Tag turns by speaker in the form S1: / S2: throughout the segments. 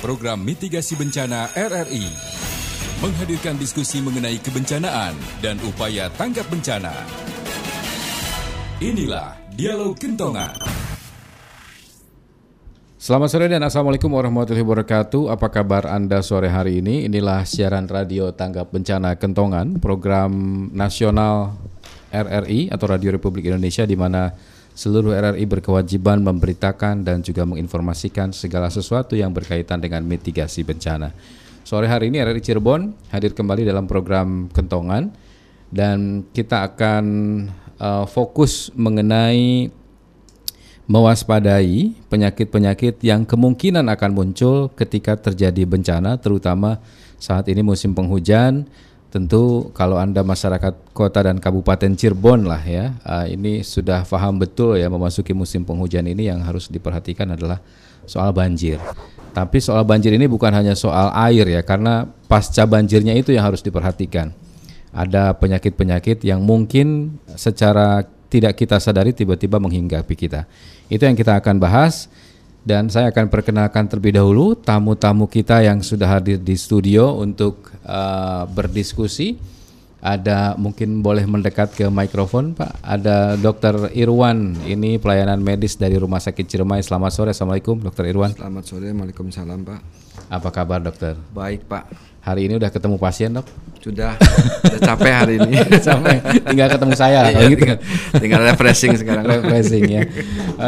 S1: program mitigasi bencana RRI. Menghadirkan diskusi mengenai kebencanaan dan upaya tanggap bencana. Inilah Dialog Kentongan.
S2: Selamat sore dan Assalamualaikum warahmatullahi wabarakatuh. Apa kabar Anda sore hari ini? Inilah siaran radio Tanggap Bencana Kentongan, program nasional RRI atau Radio Republik Indonesia di mana seluruh RRI berkewajiban memberitakan dan juga menginformasikan segala sesuatu yang berkaitan dengan mitigasi bencana. Sore hari ini RRI Cirebon hadir kembali dalam program Kentongan dan kita akan uh, fokus mengenai mewaspadai penyakit-penyakit yang kemungkinan akan muncul ketika terjadi bencana terutama saat ini musim penghujan tentu kalau Anda masyarakat kota dan kabupaten Cirebon lah ya uh, ini sudah paham betul ya memasuki musim penghujan ini yang harus diperhatikan adalah soal banjir. Tapi soal banjir ini bukan hanya soal air ya karena pasca banjirnya itu yang harus diperhatikan. Ada penyakit-penyakit yang mungkin secara tidak kita sadari tiba-tiba menghinggapi kita. Itu yang kita akan bahas dan saya akan perkenalkan terlebih dahulu tamu-tamu kita yang sudah hadir di studio untuk uh, berdiskusi. Ada mungkin boleh mendekat ke mikrofon Pak. Ada Dr. Irwan, ini pelayanan medis dari Rumah Sakit Ciremai. Selamat sore, Assalamualaikum Dr. Irwan.
S3: Selamat sore, Waalaikumsalam Pak.
S2: Apa kabar dokter?
S3: Baik Pak.
S2: Hari ini udah ketemu pasien dok?
S3: Sudah, sudah capek hari ini.
S2: Sampai tinggal ketemu saya.
S3: Iya, gitu. tinggal, tinggal refreshing sekarang.
S2: refreshing ya.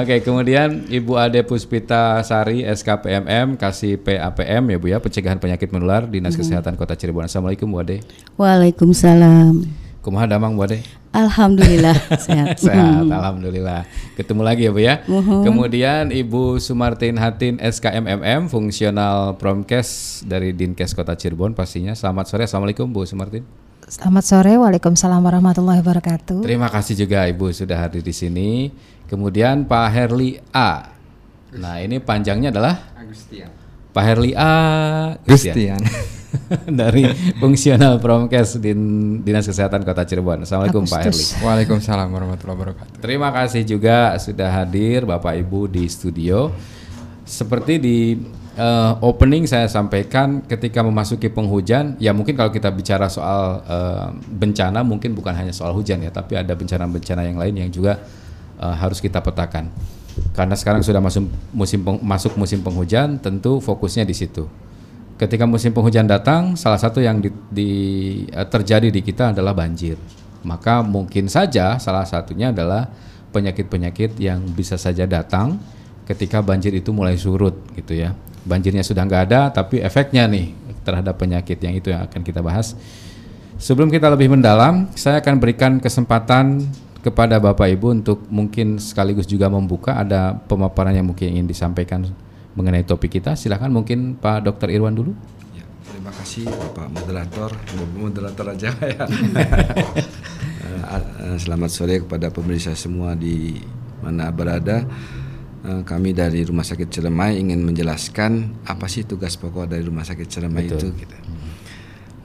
S2: Oke, kemudian Ibu Ade Puspita Sari SKPMM kasih PAPM ya Bu ya, pencegahan penyakit menular Dinas hmm. Kesehatan Kota Cirebon. Assalamualaikum Bu Ade.
S4: Waalaikumsalam.
S2: Kumaha damang Bu Ade?
S4: Alhamdulillah sehat.
S2: sehat, alhamdulillah. Ketemu lagi ya Bu ya. Uhum. Kemudian Ibu Sumartin Hatin SKMMM fungsional Promkes dari Dinkes Kota Cirebon pastinya. Selamat sore. Assalamualaikum Bu Sumartin.
S4: Selamat sore. Waalaikumsalam warahmatullahi wabarakatuh.
S2: Terima kasih juga Ibu sudah hadir di sini. Kemudian Pak Herli A. Nah, ini panjangnya adalah
S3: Agustian.
S2: Pak Herli A.
S3: Gustian.
S2: dari fungsional Promkes di Dinas Kesehatan Kota Cirebon. Assalamualaikum Pak Herli.
S3: Waalaikumsalam warahmatullahi wabarakatuh.
S2: Terima kasih juga sudah hadir Bapak Ibu di studio. Seperti di uh, opening saya sampaikan ketika memasuki penghujan, ya mungkin kalau kita bicara soal uh, bencana mungkin bukan hanya soal hujan ya, tapi ada bencana-bencana yang lain yang juga uh, harus kita petakan. Karena sekarang sudah masuk musim masuk musim penghujan, tentu fokusnya di situ ketika musim penghujan datang, salah satu yang di, di, uh, terjadi di kita adalah banjir. Maka mungkin saja salah satunya adalah penyakit-penyakit yang bisa saja datang ketika banjir itu mulai surut gitu ya. Banjirnya sudah nggak ada, tapi efeknya nih terhadap penyakit yang itu yang akan kita bahas. Sebelum kita lebih mendalam, saya akan berikan kesempatan kepada Bapak Ibu untuk mungkin sekaligus juga membuka ada pemaparan yang mungkin ingin disampaikan mengenai topik kita. Silakan mungkin Pak Dr. Irwan dulu.
S3: Ya, terima kasih Pak moderator, moderator aja ya. Eh, selamat sore kepada pemirsa semua di mana berada. Eh, kami dari Rumah Sakit Ciremai ingin menjelaskan apa sih tugas pokok dari Rumah Sakit Ciremai Betul. itu. Gitu.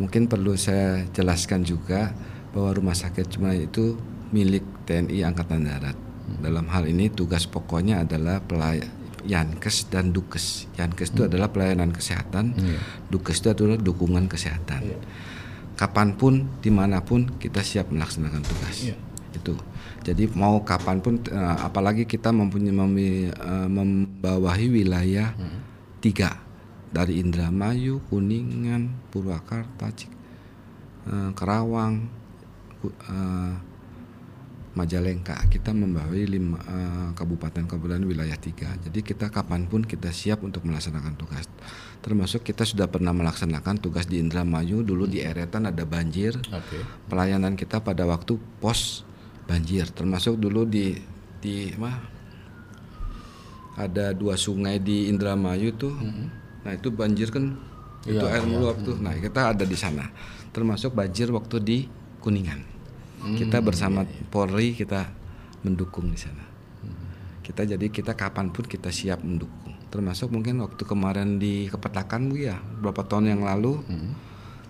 S3: Mungkin perlu saya jelaskan juga bahwa Rumah Sakit Ciremai itu milik TNI Angkatan Darat. Dalam hal ini tugas pokoknya adalah pelayan Yankes dan Dukes. Yankes itu hmm. adalah pelayanan kesehatan, hmm. Dukes itu adalah dukungan kesehatan. Yeah. Kapan pun, di mana pun kita siap melaksanakan tugas. Yeah. Itu. Jadi mau kapan pun, uh, apalagi kita mempunyai mem, uh, membawahi wilayah hmm. tiga dari Indramayu, Kuningan, Purwakarta, Cik, Karawang, uh, Majalengka. Kita membawahi lima uh, kabupaten-kabupaten wilayah tiga. Jadi kita kapan pun kita siap untuk melaksanakan tugas. Termasuk kita sudah pernah melaksanakan tugas di Indramayu. Dulu di Eretan ada banjir. Okay. pelayanan kita pada waktu pos banjir. Termasuk dulu di di mah ada dua sungai di Indramayu tuh. Mm -hmm. nah itu banjir kan itu iya, air iya. meluap tuh. Nah kita ada di sana. Termasuk banjir waktu di Kuningan kita hmm, bersama iya, iya. Polri kita mendukung di sana. Hmm. Kita jadi kita kapan pun kita siap mendukung. Termasuk mungkin waktu kemarin di Kepetakan Bu ya, beberapa tahun yang lalu. Hmm.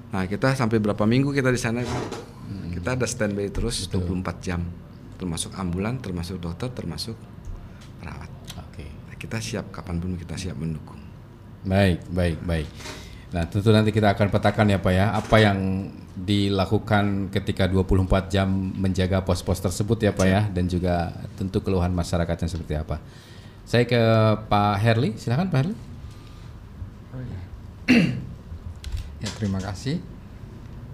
S3: Nah, kita sampai berapa minggu kita di sana Hmm. Kita ada standby terus Betul. 24 jam. Termasuk ambulan, termasuk dokter, termasuk perawat. Oke. Okay. Nah, kita siap kapan pun kita siap mendukung.
S2: Baik, baik, baik. Nah, tentu nanti kita akan petakan ya Pak ya, apa yang dilakukan ketika 24 jam menjaga pos-pos tersebut ya Pak ya, dan juga tentu keluhan masyarakatnya seperti apa. Saya ke Pak Herli, silakan Pak Herli.
S5: Oh, ya. ya, terima kasih.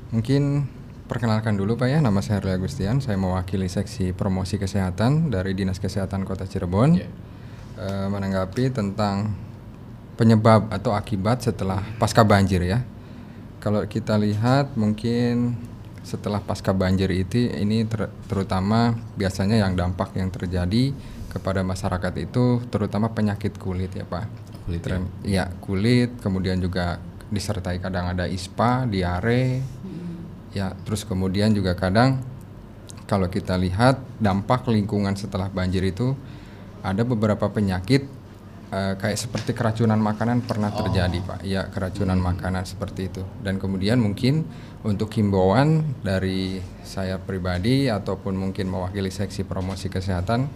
S5: Mungkin perkenalkan dulu Pak ya, nama saya Herli Agustian, saya mewakili seksi promosi kesehatan dari Dinas Kesehatan Kota Cirebon. Yeah. E, menanggapi tentang penyebab atau akibat setelah pasca banjir ya. Kalau kita lihat mungkin setelah pasca banjir itu ini ter, terutama biasanya yang dampak yang terjadi kepada masyarakat itu terutama penyakit kulit ya Pak. Kulit ya? ya kulit, kemudian juga disertai kadang ada ispa, diare. Ya, terus kemudian juga kadang kalau kita lihat dampak lingkungan setelah banjir itu ada beberapa penyakit uh, kayak seperti keracunan makanan pernah oh. terjadi pak ya keracunan hmm. makanan seperti itu dan kemudian mungkin untuk himbauan dari saya pribadi ataupun mungkin mewakili seksi promosi kesehatan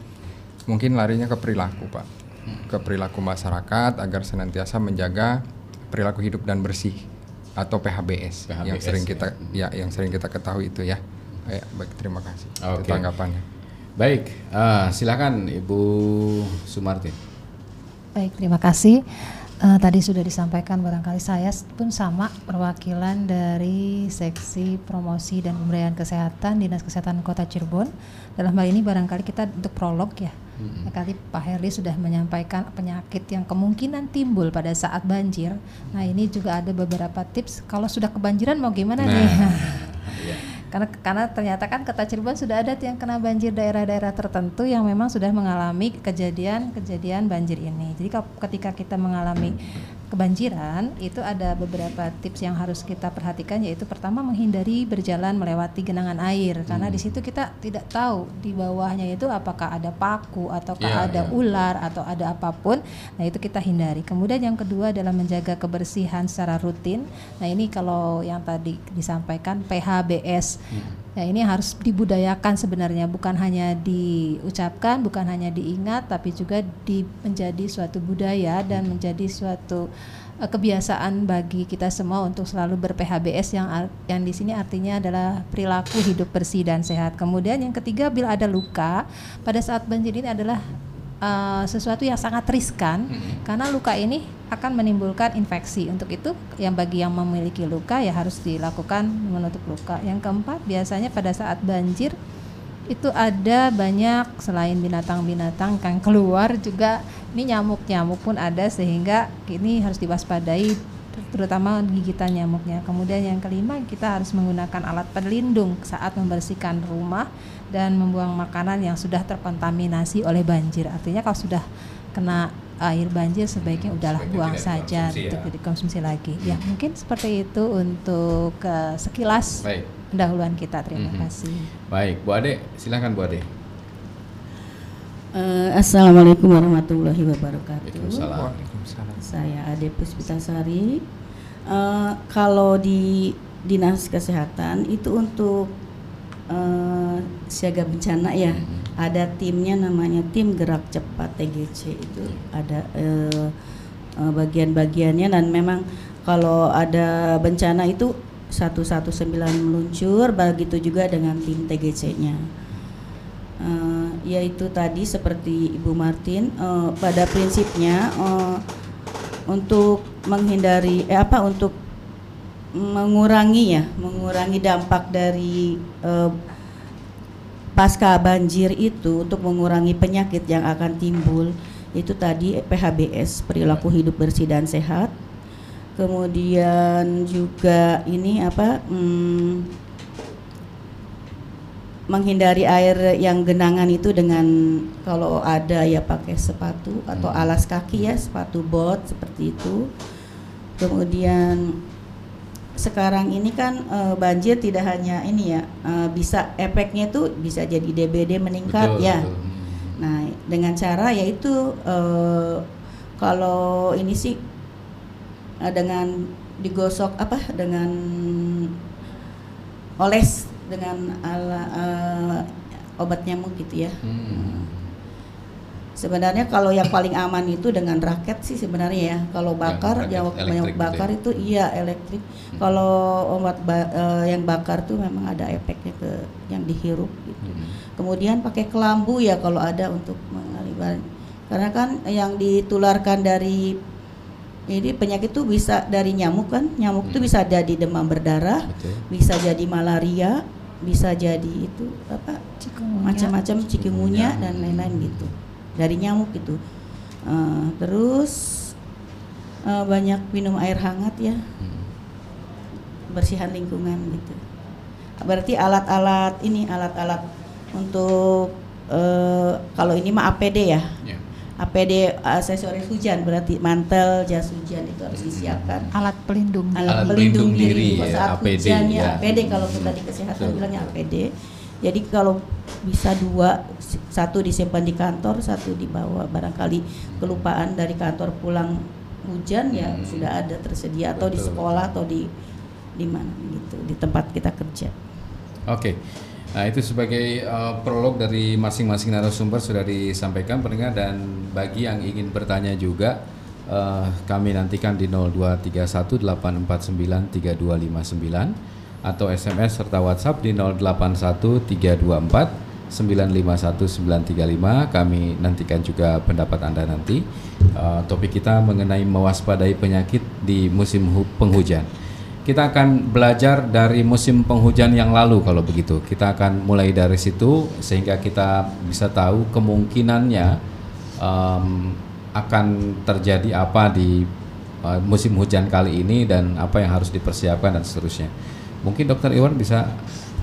S5: mungkin larinya ke perilaku pak hmm. ke perilaku masyarakat agar senantiasa menjaga perilaku hidup dan bersih atau PHBS, PHBS yang sering kita ya. ya yang sering kita ketahui itu ya. Ya, baik terima kasih okay. tanggapannya.
S2: Baik, uh, silakan Ibu Sumartin.
S4: Baik, terima kasih. Uh, tadi sudah disampaikan barangkali saya pun sama perwakilan dari seksi promosi dan pemberdayaan kesehatan Dinas Kesehatan Kota Cirebon. Dalam hal ini barangkali kita untuk prolog ya. Hmm. Kali Pak Herli sudah menyampaikan penyakit yang kemungkinan timbul pada saat banjir. Nah ini juga ada beberapa tips kalau sudah kebanjiran mau gimana nah. nih. Iya karena karena ternyata kan kota Cirebon sudah ada yang kena banjir daerah-daerah tertentu yang memang sudah mengalami kejadian-kejadian banjir ini. Jadi ketika kita mengalami kebanjiran itu ada beberapa tips yang harus kita perhatikan yaitu pertama menghindari berjalan melewati genangan air. Karena hmm. di situ kita tidak tahu di bawahnya itu apakah ada paku ataukah yeah, ada yeah. ular atau ada apa pun. Nah itu kita hindari. Kemudian yang kedua adalah menjaga kebersihan secara rutin. Nah ini kalau yang tadi disampaikan PHBS hmm Ya ini harus dibudayakan sebenarnya bukan hanya diucapkan, bukan hanya diingat tapi juga di, menjadi suatu budaya dan menjadi suatu uh, kebiasaan bagi kita semua untuk selalu ber-PHBS yang yang di sini artinya adalah perilaku hidup bersih dan sehat. Kemudian yang ketiga bila ada luka pada saat banjir ini adalah uh, sesuatu yang sangat riskan hmm. karena luka ini akan menimbulkan infeksi. Untuk itu yang bagi yang memiliki luka ya harus dilakukan menutup luka. Yang keempat biasanya pada saat banjir itu ada banyak selain binatang-binatang yang keluar juga ini nyamuk-nyamuk pun ada sehingga ini harus diwaspadai terutama gigitan nyamuknya. Kemudian yang kelima kita harus menggunakan alat pelindung saat membersihkan rumah dan membuang makanan yang sudah terkontaminasi oleh banjir. Artinya kalau sudah kena air banjir sebaiknya hmm, udahlah buang saja ya. untuk dikonsumsi lagi. Ya, hmm. Ya mungkin seperti itu untuk uh, sekilas Baik. pendahuluan kita. Terima hmm. kasih.
S2: Baik, Bu Ade, silakan Bu Ade.
S6: Uh, Assalamualaikum warahmatullahi wabarakatuh. Waalaikumsalam. Saya Ade Puspitasari. Uh, kalau di dinas kesehatan itu untuk uh, siaga bencana ya. Hmm. ada timnya namanya tim gerak cepat TGC itu. Ada uh, uh, bagian-bagiannya dan memang kalau ada bencana itu 119 meluncur begitu juga dengan tim TGC-nya uh, yaitu tadi seperti Ibu Martin uh, pada prinsipnya uh, untuk menghindari eh apa untuk mengurangi ya mengurangi dampak dari uh, pasca banjir itu untuk mengurangi penyakit yang akan timbul itu tadi PHBS perilaku hidup bersih dan sehat kemudian juga ini apa hmm, menghindari air yang genangan itu dengan kalau ada ya pakai sepatu atau hmm. alas kaki ya sepatu bot seperti itu kemudian sekarang ini kan e, banjir tidak hanya ini ya e, bisa efeknya itu bisa jadi DBD meningkat betul, ya. Betul. Nah dengan cara yaitu e, kalau ini sih e, dengan digosok apa dengan oles dengan ala, e, obat nyamuk gitu ya. Hmm. Sebenarnya kalau yang paling aman itu dengan raket sih sebenarnya ya. Kalau bakar yang banyak bakar gitu ya? itu iya elektrik. Hmm. Kalau obat ba uh, yang bakar tuh memang ada efeknya ke yang dihirup gitu. Hmm. Kemudian pakai kelambu ya kalau ada untuk mengalihkan. Karena kan yang ditularkan dari ini penyakit itu bisa dari nyamuk kan. Nyamuk itu hmm. bisa jadi demam berdarah, Betul. bisa jadi malaria, bisa jadi itu apa macam-macam cikungunya dan lain-lain gitu dari nyamuk itu. Uh, terus uh, banyak minum air hangat ya. Hmm. bersihan lingkungan gitu. Berarti alat-alat ini alat-alat untuk uh, kalau ini mah APD ya? Yeah. APD aksesoris hujan berarti mantel jas hujan itu harus hmm. disiapkan.
S4: Alat pelindung
S6: alat, alat pelindung, pelindung diri, diri ya, saat APD, hujan ya, ya APD kalau kita di kesehatan bilangnya APD jadi kalau bisa dua, satu disimpan di kantor, satu dibawa barangkali kelupaan dari kantor pulang hujan ya hmm. sudah ada tersedia atau di sekolah atau di di mana gitu di tempat kita kerja.
S2: Oke. Okay. Nah, itu sebagai uh, prolog dari masing-masing narasumber sudah disampaikan pendengar dan bagi yang ingin bertanya juga uh, kami nantikan di 02318493259 atau SMS serta WhatsApp di 081324 951935 kami nantikan juga pendapat Anda nanti. Uh, topik kita mengenai mewaspadai penyakit di musim penghujan. Kita akan belajar dari musim penghujan yang lalu kalau begitu. Kita akan mulai dari situ sehingga kita bisa tahu kemungkinannya um, akan terjadi apa di uh, musim hujan kali ini dan apa yang harus dipersiapkan dan seterusnya Mungkin Dokter Iwan bisa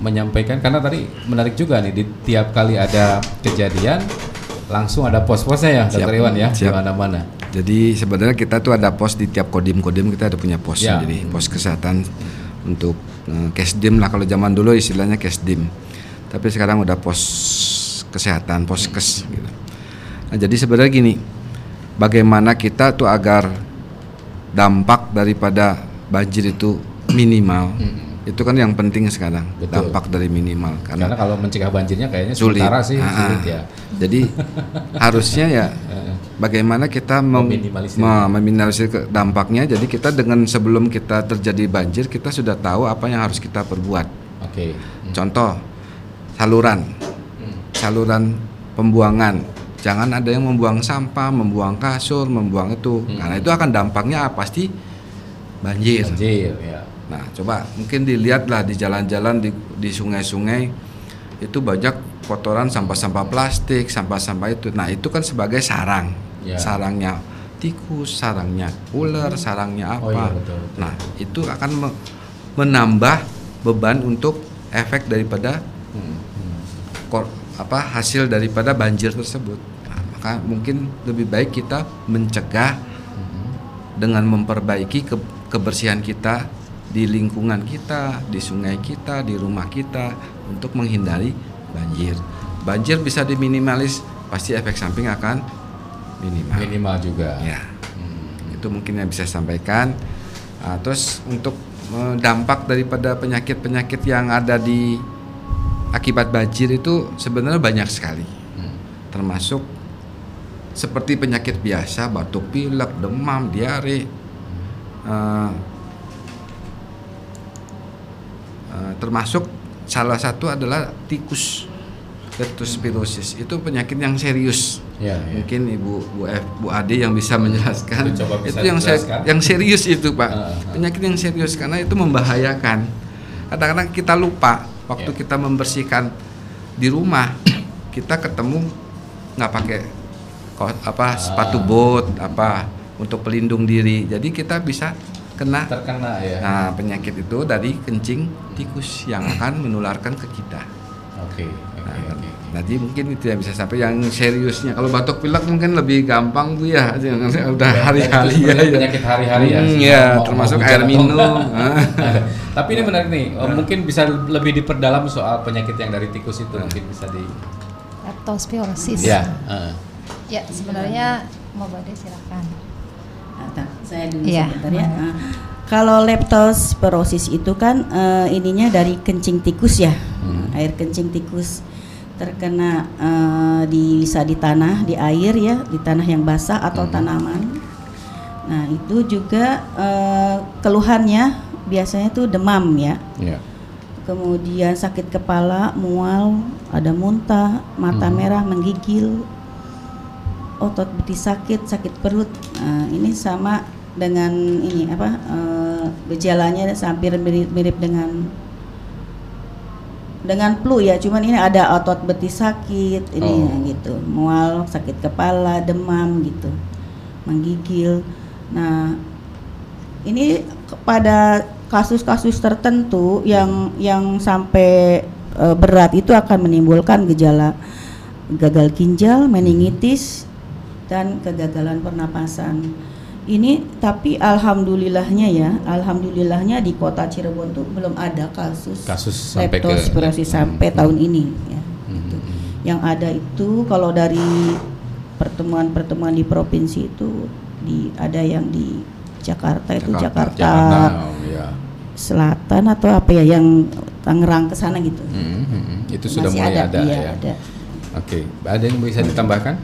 S2: menyampaikan karena tadi menarik juga nih di tiap kali ada kejadian langsung ada pos-posnya ya Dokter Iwan ya di mana-mana.
S3: Jadi sebenarnya kita tuh ada pos di tiap kodim-kodim kita ada punya pos ya. jadi pos kesehatan untuk kesdim lah kalau zaman dulu istilahnya kesdim. Tapi sekarang udah pos kesehatan, poskes gitu. Nah, jadi sebenarnya gini, bagaimana kita tuh agar dampak daripada banjir itu minimal. Hmm itu kan yang penting sekarang Betul. dampak dari minimal
S2: karena, karena kalau mencegah banjirnya kayaknya sulit. sementara sih
S3: ah, sulit ya. Jadi harusnya ya bagaimana kita mem meminimalisir, meminimalisir dampaknya. Jadi kita dengan sebelum kita terjadi banjir kita sudah tahu apa yang harus kita perbuat.
S2: Oke. Okay. hmm.
S3: contoh saluran. Hmm. saluran pembuangan. Jangan ada yang membuang sampah membuang kasur membuang itu. Hmm. karena itu akan dampaknya pasti banjir.
S2: Banjir ya
S3: Nah, coba mungkin dilihatlah di jalan-jalan di, di sungai-sungai itu banyak kotoran sampah-sampah plastik, sampah-sampah itu. Nah, itu kan sebagai sarang. Ya. Sarangnya tikus, sarangnya ular, sarangnya apa. Oh, iya, betul, betul. Nah, itu akan me menambah beban untuk efek daripada hmm. Hmm. apa hasil daripada banjir tersebut. Nah, maka mungkin lebih baik kita mencegah hmm. dengan memperbaiki ke kebersihan kita di lingkungan kita, di sungai kita, di rumah kita untuk menghindari banjir. Banjir bisa diminimalis, pasti efek samping akan minimal.
S2: Minimal juga.
S3: Ya, hmm. itu mungkin yang bisa sampaikan. Nah, terus untuk dampak daripada penyakit-penyakit yang ada di akibat banjir itu sebenarnya banyak sekali, hmm. termasuk seperti penyakit biasa, batuk pilek, demam, diare. Uh, Eh, termasuk salah satu adalah tikus leptospirosis itu penyakit yang serius. Ya, ya. Mungkin Ibu Bu F, Bu Ade yang bisa menjelaskan. Itu, bisa itu yang saya, yang serius itu Pak. Uh, uh. Penyakit yang serius karena itu membahayakan. Kadang-kadang kita lupa waktu ya. kita membersihkan di rumah kita ketemu nggak pakai apa sepatu bot apa untuk pelindung diri. Jadi kita bisa kena
S2: terkena ya.
S3: Nah, penyakit itu dari kencing tikus yang akan menularkan ke kita.
S2: Oke. Okay,
S3: okay, nah, okay. Nanti mungkin itu yang bisa sampai yang seriusnya. Kalau batuk pilek mungkin lebih gampang bu ya, udah hari-hari ya,
S2: ya. Penyakit hari-hari ya.
S3: Hmm, ya, termasuk air minum.
S2: Tapi ini menarik nih. Nah. Mungkin bisa lebih diperdalam soal penyakit yang dari tikus itu. Nah. Mungkin bisa di.
S4: Leptospirosis.
S2: Ya. Uh.
S4: Ya, sebenarnya mau Bade silakan
S6: saya dulu ya. sebentar ya. Nah, kalau leptospirosis itu kan uh, ininya dari kencing tikus ya, hmm. air kencing tikus. terkena uh, di bisa di tanah, di air ya, di tanah yang basah atau hmm. tanaman. Nah itu juga uh, keluhannya biasanya tuh demam ya. Yeah. Kemudian sakit kepala, mual, ada muntah, mata hmm. merah, menggigil, otot betis sakit, sakit perut. Nah, ini sama dengan ini apa uh, gejalanya hampir mirip, mirip dengan dengan flu ya cuman ini ada otot betis sakit ini oh. gitu mual sakit kepala demam gitu menggigil nah ini pada kasus-kasus tertentu yang yang sampai e, berat itu akan menimbulkan gejala gagal ginjal meningitis dan kegagalan pernapasan ini tapi alhamdulillahnya ya alhamdulillahnya di kota Cirebon tuh belum ada kasus
S2: kasus sampai ke
S6: sampai hmm. tahun ini ya hmm. gitu. yang ada itu kalau dari pertemuan-pertemuan di provinsi itu di ada yang di Jakarta itu Jakarta, Jakarta, oh, ya. Selatan atau apa ya yang Tangerang ke sana gitu hmm,
S2: hmm, hmm. itu sudah Masih mulai ada, ada iya, ya ada. Oke, ada yang bisa ditambahkan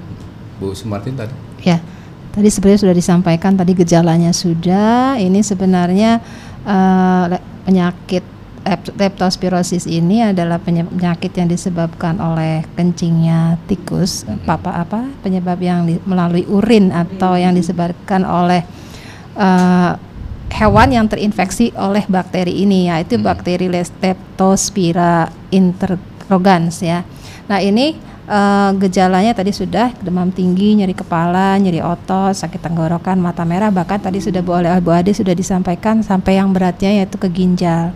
S2: Bu Sumartin tadi?
S4: Ya. Tadi sebenarnya sudah disampaikan tadi gejalanya sudah. Ini sebenarnya uh, penyakit leptospirosis ini adalah penyakit yang disebabkan oleh kencingnya tikus, hmm. papa apa penyebab yang di, melalui urin atau yang disebabkan oleh uh, hewan yang terinfeksi oleh bakteri ini yaitu hmm. bakteri Leptospira interrogans ya. Nah, ini uh, gejalanya tadi sudah demam tinggi, nyeri kepala, nyeri otot, sakit tenggorokan, mata merah, bahkan tadi sudah Bu oleh Bu Ade sudah disampaikan sampai yang beratnya yaitu ke ginjal.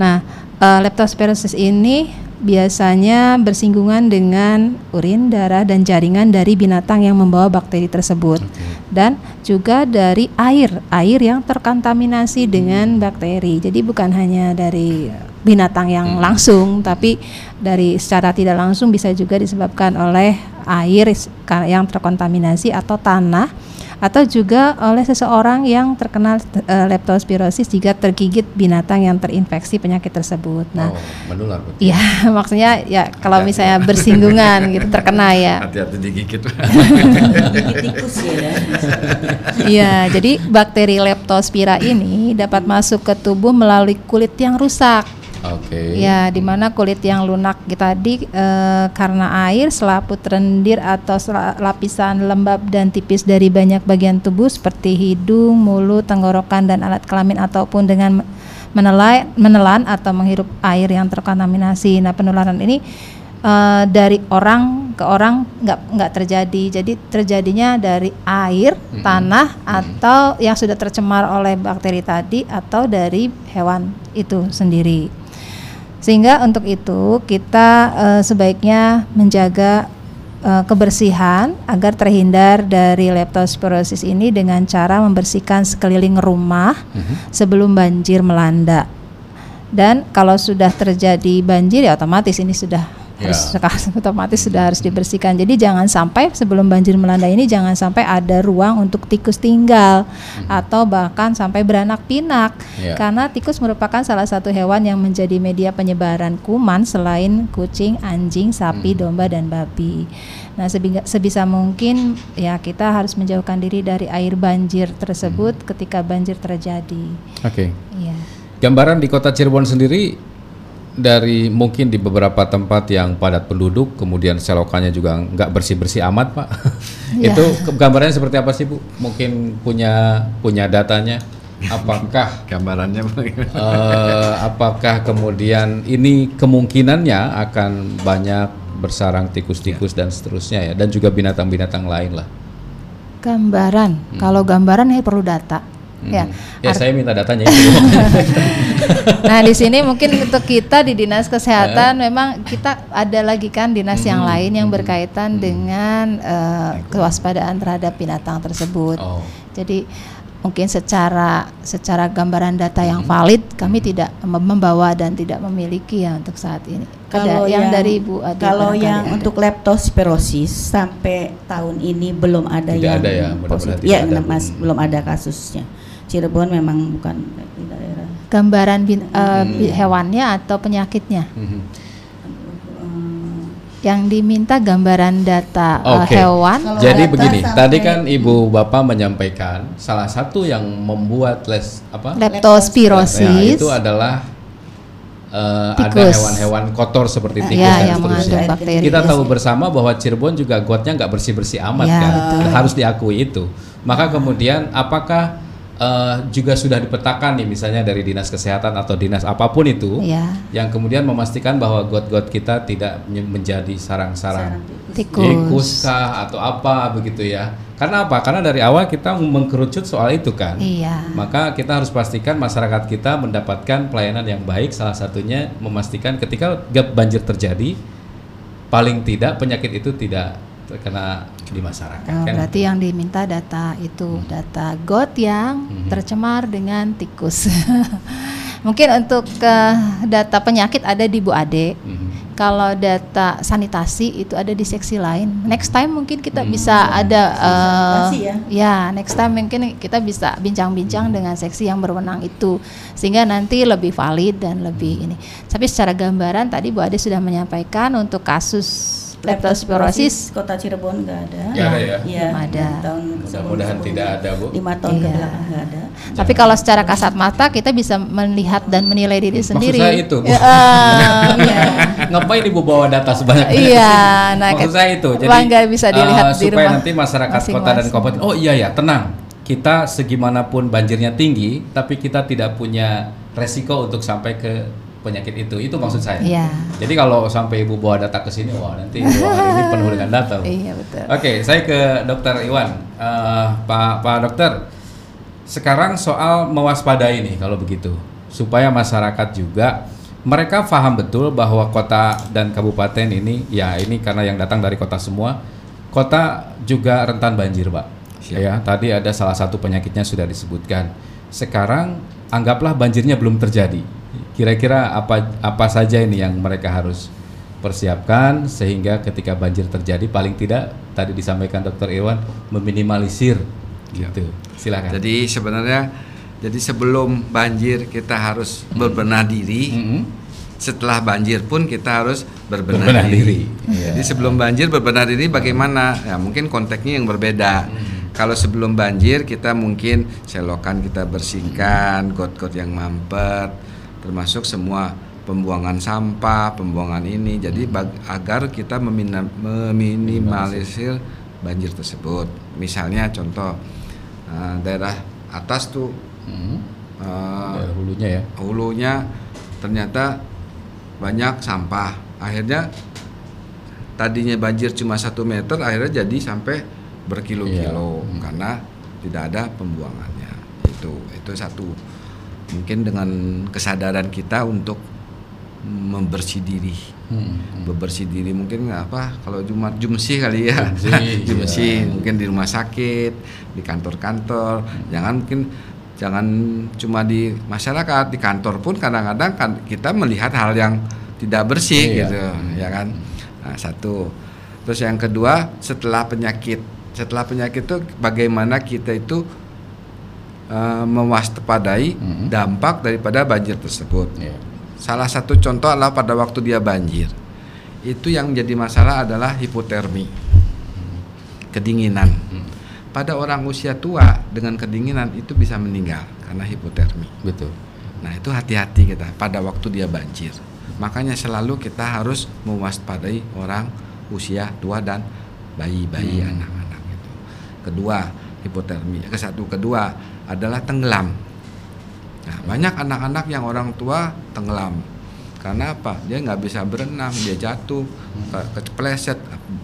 S4: Nah, uh, leptospirosis ini biasanya bersinggungan dengan urin, darah, dan jaringan dari binatang yang membawa bakteri tersebut, dan juga dari air, air yang terkontaminasi dengan bakteri. Jadi bukan hanya dari binatang yang hmm. langsung, tapi dari secara tidak langsung bisa juga disebabkan oleh air yang terkontaminasi atau tanah atau juga oleh seseorang yang terkena uh, leptospirosis jika tergigit binatang yang terinfeksi penyakit tersebut.
S2: Nah, oh, menular.
S4: Iya, maksudnya ya kalau hati misalnya bersinggungan gitu terkena ya.
S2: Hati-hati digigit.
S6: tikus ya.
S4: Iya, jadi bakteri leptospira ini dapat masuk ke tubuh melalui kulit yang rusak.
S2: Oke. Okay.
S4: Ya, di mana kulit yang lunak tadi e, karena air, selaput rendir atau lapisan lembab dan tipis dari banyak bagian tubuh seperti hidung, mulut, tenggorokan dan alat kelamin ataupun dengan menelai, menelan atau menghirup air yang terkontaminasi. Nah, penularan ini e, dari orang ke orang nggak nggak terjadi. Jadi terjadinya dari air, hmm. tanah hmm. atau yang sudah tercemar oleh bakteri tadi atau dari hewan itu sendiri. Sehingga untuk itu kita uh, sebaiknya menjaga uh, kebersihan agar terhindar dari leptospirosis ini dengan cara membersihkan sekeliling rumah. -huh. sebelum banjir melanda. Dan kalau sudah terjadi banjir ya otomatis ini sudah harus yeah. otomatis sudah harus dibersihkan. Jadi jangan sampai sebelum banjir melanda ini jangan sampai ada ruang untuk tikus tinggal hmm. atau bahkan sampai beranak pinak. Yeah. Karena tikus merupakan salah satu hewan yang menjadi media penyebaran kuman selain kucing, anjing, sapi, hmm. domba dan babi. Nah, sebisa mungkin ya kita harus menjauhkan diri dari air banjir tersebut hmm. ketika banjir terjadi.
S2: Oke. Okay. Yeah. Gambaran di Kota Cirebon sendiri dari mungkin di beberapa tempat yang padat penduduk, kemudian selokannya juga nggak bersih bersih amat, pak. Ya. Itu gambarannya seperti apa sih bu? Mungkin punya punya datanya? Apakah
S3: gambarannya?
S2: uh, apakah kemudian ini kemungkinannya akan banyak bersarang tikus-tikus ya. dan seterusnya ya, dan juga binatang-binatang lain lah.
S4: Gambaran, hmm. kalau gambaran ini perlu data
S2: Ya, ya saya minta datanya.
S4: nah di sini mungkin untuk kita di dinas kesehatan memang kita ada lagi kan dinas hmm. yang lain yang berkaitan hmm. dengan uh, kewaspadaan terhadap binatang tersebut. Oh. Jadi mungkin secara secara gambaran data yang valid kami tidak membawa dan tidak memiliki ya untuk saat ini.
S6: Kalau yang, yang dari Bu Ade Kalau yang ada. untuk leptospirosis sampai tahun ini belum ada
S2: tidak
S6: yang
S2: ada ya,
S6: positif. Ya, mas, belum ada kasusnya. Cirebon memang bukan di daerah.
S4: Gambaran bin, uh, hewannya atau penyakitnya?
S6: Hmm.
S4: Yang diminta gambaran data okay. uh, hewan.
S2: Kalau Jadi begini, tadi kan Ibu Bapak menyampaikan salah satu yang membuat les apa?
S4: Leptospirosis
S2: ya, itu adalah uh, ada hewan-hewan kotor seperti tikus ya, dan seterusnya. Bakteri, Kita tahu ya. bersama bahwa Cirebon juga gotnya nggak bersih-bersih amat ya, kan, betul. harus diakui itu. Maka kemudian apakah uh, juga sudah dipetakan nih misalnya dari dinas kesehatan atau dinas apa pun itu ya. yang kemudian memastikan bahwa got-got kita tidak menjadi sarang-sarang. Tikus. Kah atau apa begitu ya. Karena apa? Karena dari awal kita mengkerucut soal itu kan. Iya. maka kita harus pastikan masyarakat kita mendapatkan pelayanan yang baik salah satunya memastikan ketika banjir terjadi paling tidak penyakit itu tidak terkena di masyarakat. Oh,
S4: kan? Berarti yang diminta data itu hmm. data got yang hmm. tercemar dengan tikus. Mungkin untuk ke data penyakit ada di Bu Ade. Hmm. Kalau data sanitasi itu ada di seksi lain. Next time mungkin kita hmm. bisa ada uh, ya. ya, next time mungkin kita bisa bincang-bincang dengan seksi yang berwenang itu sehingga nanti lebih valid dan lebih ini. Tapi secara gambaran tadi Bu Ade sudah menyampaikan untuk kasus leptospirosis
S6: kota Cirebon nggak ada.
S2: Ada ya?
S4: Iya. ada.
S2: Tahun Mudah-mudahan tidak ada bu.
S6: Lima tahun iya. ke belakang nggak ada.
S4: Tapi kalau secara kasat mata kita bisa melihat dan menilai diri sendiri.
S2: Maksud saya itu. Bu. Ya, uh, iya. Ngapain ibu bawa data sebanyak
S4: itu? Iya. Nah,
S2: Maksud saya itu.
S4: Jadi bangga bisa dilihat uh, di
S2: rumah. Supaya nanti masyarakat masing -masing. kota dan kabupaten. Oh iya ya tenang. Kita segimanapun banjirnya tinggi, tapi kita tidak punya resiko untuk sampai ke penyakit itu. Itu maksud saya.
S4: Iya.
S2: Jadi kalau sampai ibu bawa data ke sini, wah nanti dua hari ini penuh dengan data.
S4: Iya betul.
S2: Oke, okay, saya ke Dokter Iwan, uh, Pak Pak Dokter. Sekarang soal mewaspadai nih kalau begitu, supaya masyarakat juga mereka paham betul bahwa kota dan kabupaten ini, ya ini karena yang datang dari kota semua, kota juga rentan banjir, Pak. Siap. Ya, tadi ada salah satu penyakitnya sudah disebutkan. Sekarang anggaplah banjirnya belum terjadi Kira-kira apa apa saja ini yang mereka harus persiapkan sehingga ketika banjir terjadi paling tidak tadi disampaikan Dokter Irwan meminimalisir ya. gitu. Silakan.
S3: Jadi sebenarnya jadi sebelum banjir kita harus berbenah diri. Hmm. Setelah banjir pun kita harus berbenah, berbenah diri. diri. Jadi sebelum banjir berbenah diri bagaimana? Ya mungkin konteksnya yang berbeda. Hmm. Kalau sebelum banjir kita mungkin selokan kita bersihkan, got-got yang mampet, termasuk semua pembuangan sampah, pembuangan ini. Jadi bag, agar kita meminimalisir banjir tersebut. Misalnya contoh uh, daerah atas tuh hmm.
S2: uh, hulunya ya.
S3: Hulunya ternyata banyak sampah. Akhirnya tadinya banjir cuma satu meter, akhirnya jadi sampai berkilo-kilo iya. hmm. karena tidak ada pembuangannya. Itu itu satu mungkin dengan kesadaran kita untuk membersih diri hmm. membersih diri mungkin nggak apa kalau jumat jumsih kali ya jumsih iya. mungkin di rumah sakit di kantor-kantor hmm. jangan mungkin jangan cuma di masyarakat di kantor pun kadang-kadang kan kita melihat hal yang tidak bersih iya. gitu ya kan nah, satu terus yang kedua setelah penyakit setelah penyakit itu bagaimana kita itu uh, mewaspadai hmm. dampak daripada banjir tersebut. Yeah. Salah satu contoh adalah pada waktu dia banjir, itu yang menjadi masalah adalah hipotermi, hmm. kedinginan. Hmm. Pada orang usia tua dengan kedinginan itu bisa meninggal karena hipotermi.
S2: Betul.
S3: Nah itu hati-hati kita pada waktu dia banjir. Makanya selalu kita harus mewaspadai orang usia tua dan bayi-bayi hmm. anak-anak itu. Kedua hipotermi. Ke satu kedua adalah tenggelam. Nah, banyak anak-anak yang orang tua tenggelam. Karena apa? Dia nggak bisa berenang, dia jatuh, ke, kepleset.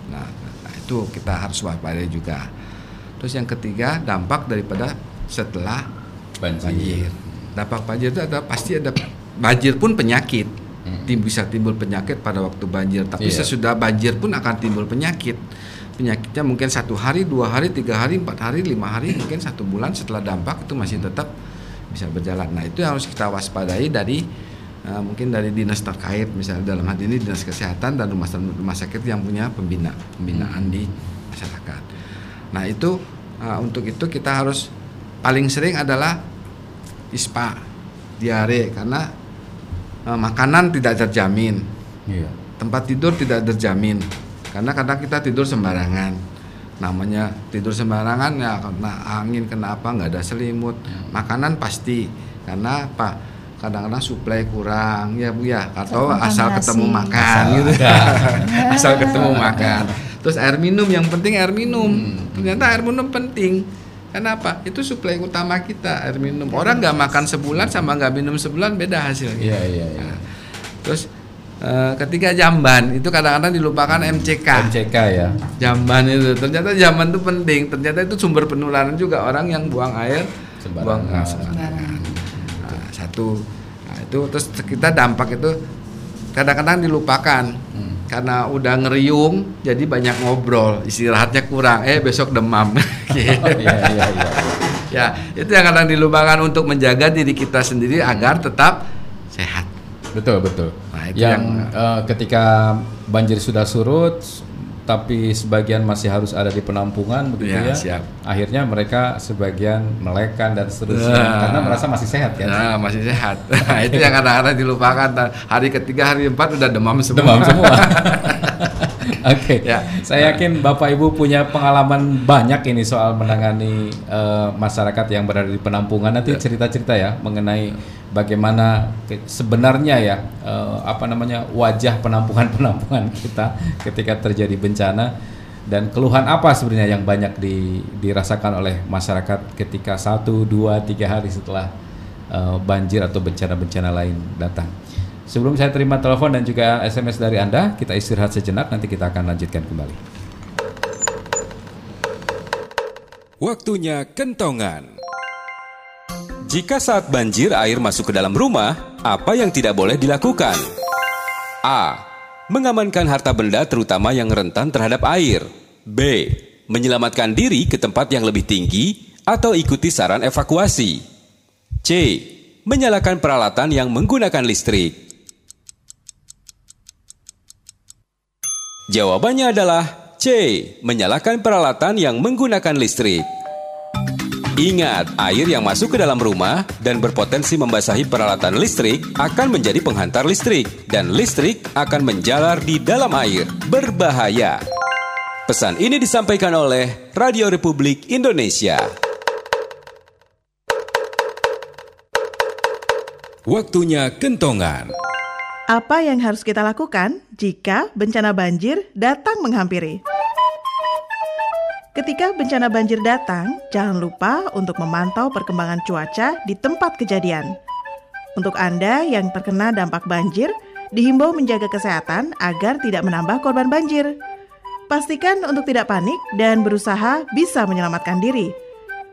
S3: Nah, nah, itu kita harus waspada juga. Terus yang ketiga, dampak daripada setelah banjir. banjir. Dampak banjir itu ada pasti ada banjir pun penyakit. Hmm. Bisa timbul penyakit pada waktu banjir, tapi iya. sesudah banjir pun akan timbul penyakit penyakitnya mungkin satu hari, dua hari, tiga hari, empat hari, lima hari, mungkin satu bulan setelah dampak itu masih tetap bisa berjalan. Nah itu yang harus kita waspadai dari uh, mungkin dari dinas terkait, misalnya dalam hal ini dinas kesehatan dan rumah rumah sakit yang punya pembina pembinaan di masyarakat. Nah itu uh, untuk itu kita harus paling sering adalah ispa, diare karena uh, makanan tidak terjamin. Iya tempat tidur tidak terjamin karena kadang kita tidur sembarangan namanya tidur sembarangan ya kena angin kena apa nggak ada selimut makanan pasti karena apa kadang-kadang suplai kurang ya bu ya atau asal ketemu makan asal, gitu asal ketemu makan terus air minum yang penting air minum hmm. ternyata air minum penting Kenapa? Itu suplai utama kita air minum. Orang nggak makan sebulan sama nggak minum sebulan beda hasilnya.
S2: Iya iya. iya. Nah,
S3: terus uh, ketika jamban itu kadang-kadang dilupakan MCK.
S2: MCK ya.
S3: Jamban itu ternyata jamban itu penting. Ternyata itu sumber penularan juga orang yang buang air sembarangan. buang sembarangan. Nah, satu. Nah, itu terus kita dampak itu kadang-kadang dilupakan. Hmm karena udah ngeriung jadi banyak ngobrol istirahatnya kurang eh besok demam oh, iya, iya, iya. ya itu yang kadang dilupakan untuk menjaga diri kita sendiri agar tetap sehat
S2: betul betul nah, itu yang, yang uh, ketika banjir sudah surut tapi sebagian masih harus ada di penampungan begitu ya, ya. Siap. Akhirnya mereka sebagian melekan dan seterusnya nah, karena merasa masih sehat kan.
S3: Nah, masih sehat. Nah, itu yang kadang-kadang dilupakan. Hari ketiga, hari empat udah demam semua.
S2: Demam semua. Oke, okay. ya. saya yakin Bapak Ibu punya pengalaman banyak ini soal menangani uh, masyarakat yang berada di penampungan. Nanti ya. cerita-cerita ya mengenai bagaimana sebenarnya ya uh, apa namanya wajah penampungan-penampungan kita ketika terjadi bencana dan keluhan apa sebenarnya yang banyak di, dirasakan oleh masyarakat ketika satu, dua, tiga hari setelah uh, banjir atau bencana-bencana lain datang. Sebelum saya terima telepon dan juga SMS dari Anda, kita istirahat sejenak, nanti kita akan lanjutkan kembali.
S1: Waktunya kentongan. Jika saat banjir air masuk ke dalam rumah, apa yang tidak boleh dilakukan? A. Mengamankan harta benda terutama yang rentan terhadap air. B. Menyelamatkan diri ke tempat yang lebih tinggi atau ikuti saran evakuasi. C. Menyalakan peralatan yang menggunakan listrik. Jawabannya adalah C. Menyalakan peralatan yang menggunakan listrik. Ingat, air yang masuk ke dalam rumah dan berpotensi membasahi peralatan listrik akan menjadi penghantar listrik dan listrik akan menjalar di dalam air. Berbahaya. Pesan ini disampaikan oleh Radio Republik Indonesia. Waktunya kentongan.
S7: Apa yang harus kita lakukan jika bencana banjir datang menghampiri? Ketika bencana banjir datang, jangan lupa untuk memantau perkembangan cuaca di tempat kejadian. Untuk Anda yang terkena dampak banjir, dihimbau menjaga kesehatan agar tidak menambah korban banjir. Pastikan untuk tidak panik dan berusaha bisa menyelamatkan diri.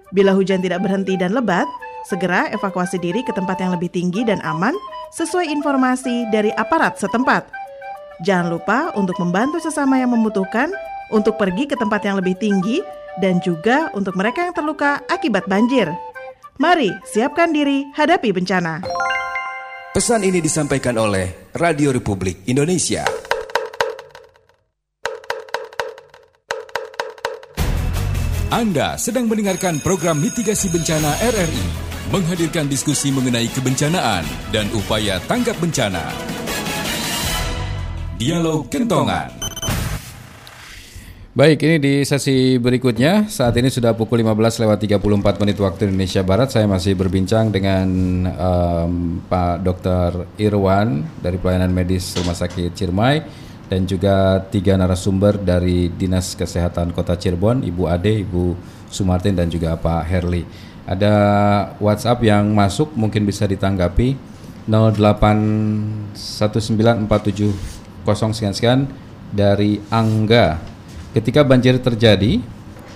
S7: Bila hujan tidak berhenti dan lebat, segera evakuasi diri ke tempat yang lebih tinggi dan aman sesuai informasi dari aparat setempat. Jangan lupa untuk membantu sesama yang membutuhkan untuk pergi ke tempat yang lebih tinggi dan juga untuk mereka yang terluka akibat banjir. Mari siapkan diri hadapi bencana.
S1: Pesan ini disampaikan oleh Radio Republik Indonesia. Anda sedang mendengarkan program mitigasi bencana RRI menghadirkan diskusi mengenai kebencanaan dan upaya tanggap bencana. Dialog Kentongan.
S2: Baik, ini di sesi berikutnya. Saat ini sudah pukul 15 lewat 34 menit waktu Indonesia Barat. Saya masih berbincang dengan um, Pak Dr. Irwan dari Pelayanan Medis Rumah Sakit Cirmai dan juga tiga narasumber dari Dinas Kesehatan Kota Cirebon, Ibu Ade, Ibu Sumartin dan juga Pak Herli. Ada WhatsApp yang masuk mungkin bisa ditanggapi 0819470 sekian sekian dari Angga. Ketika banjir terjadi,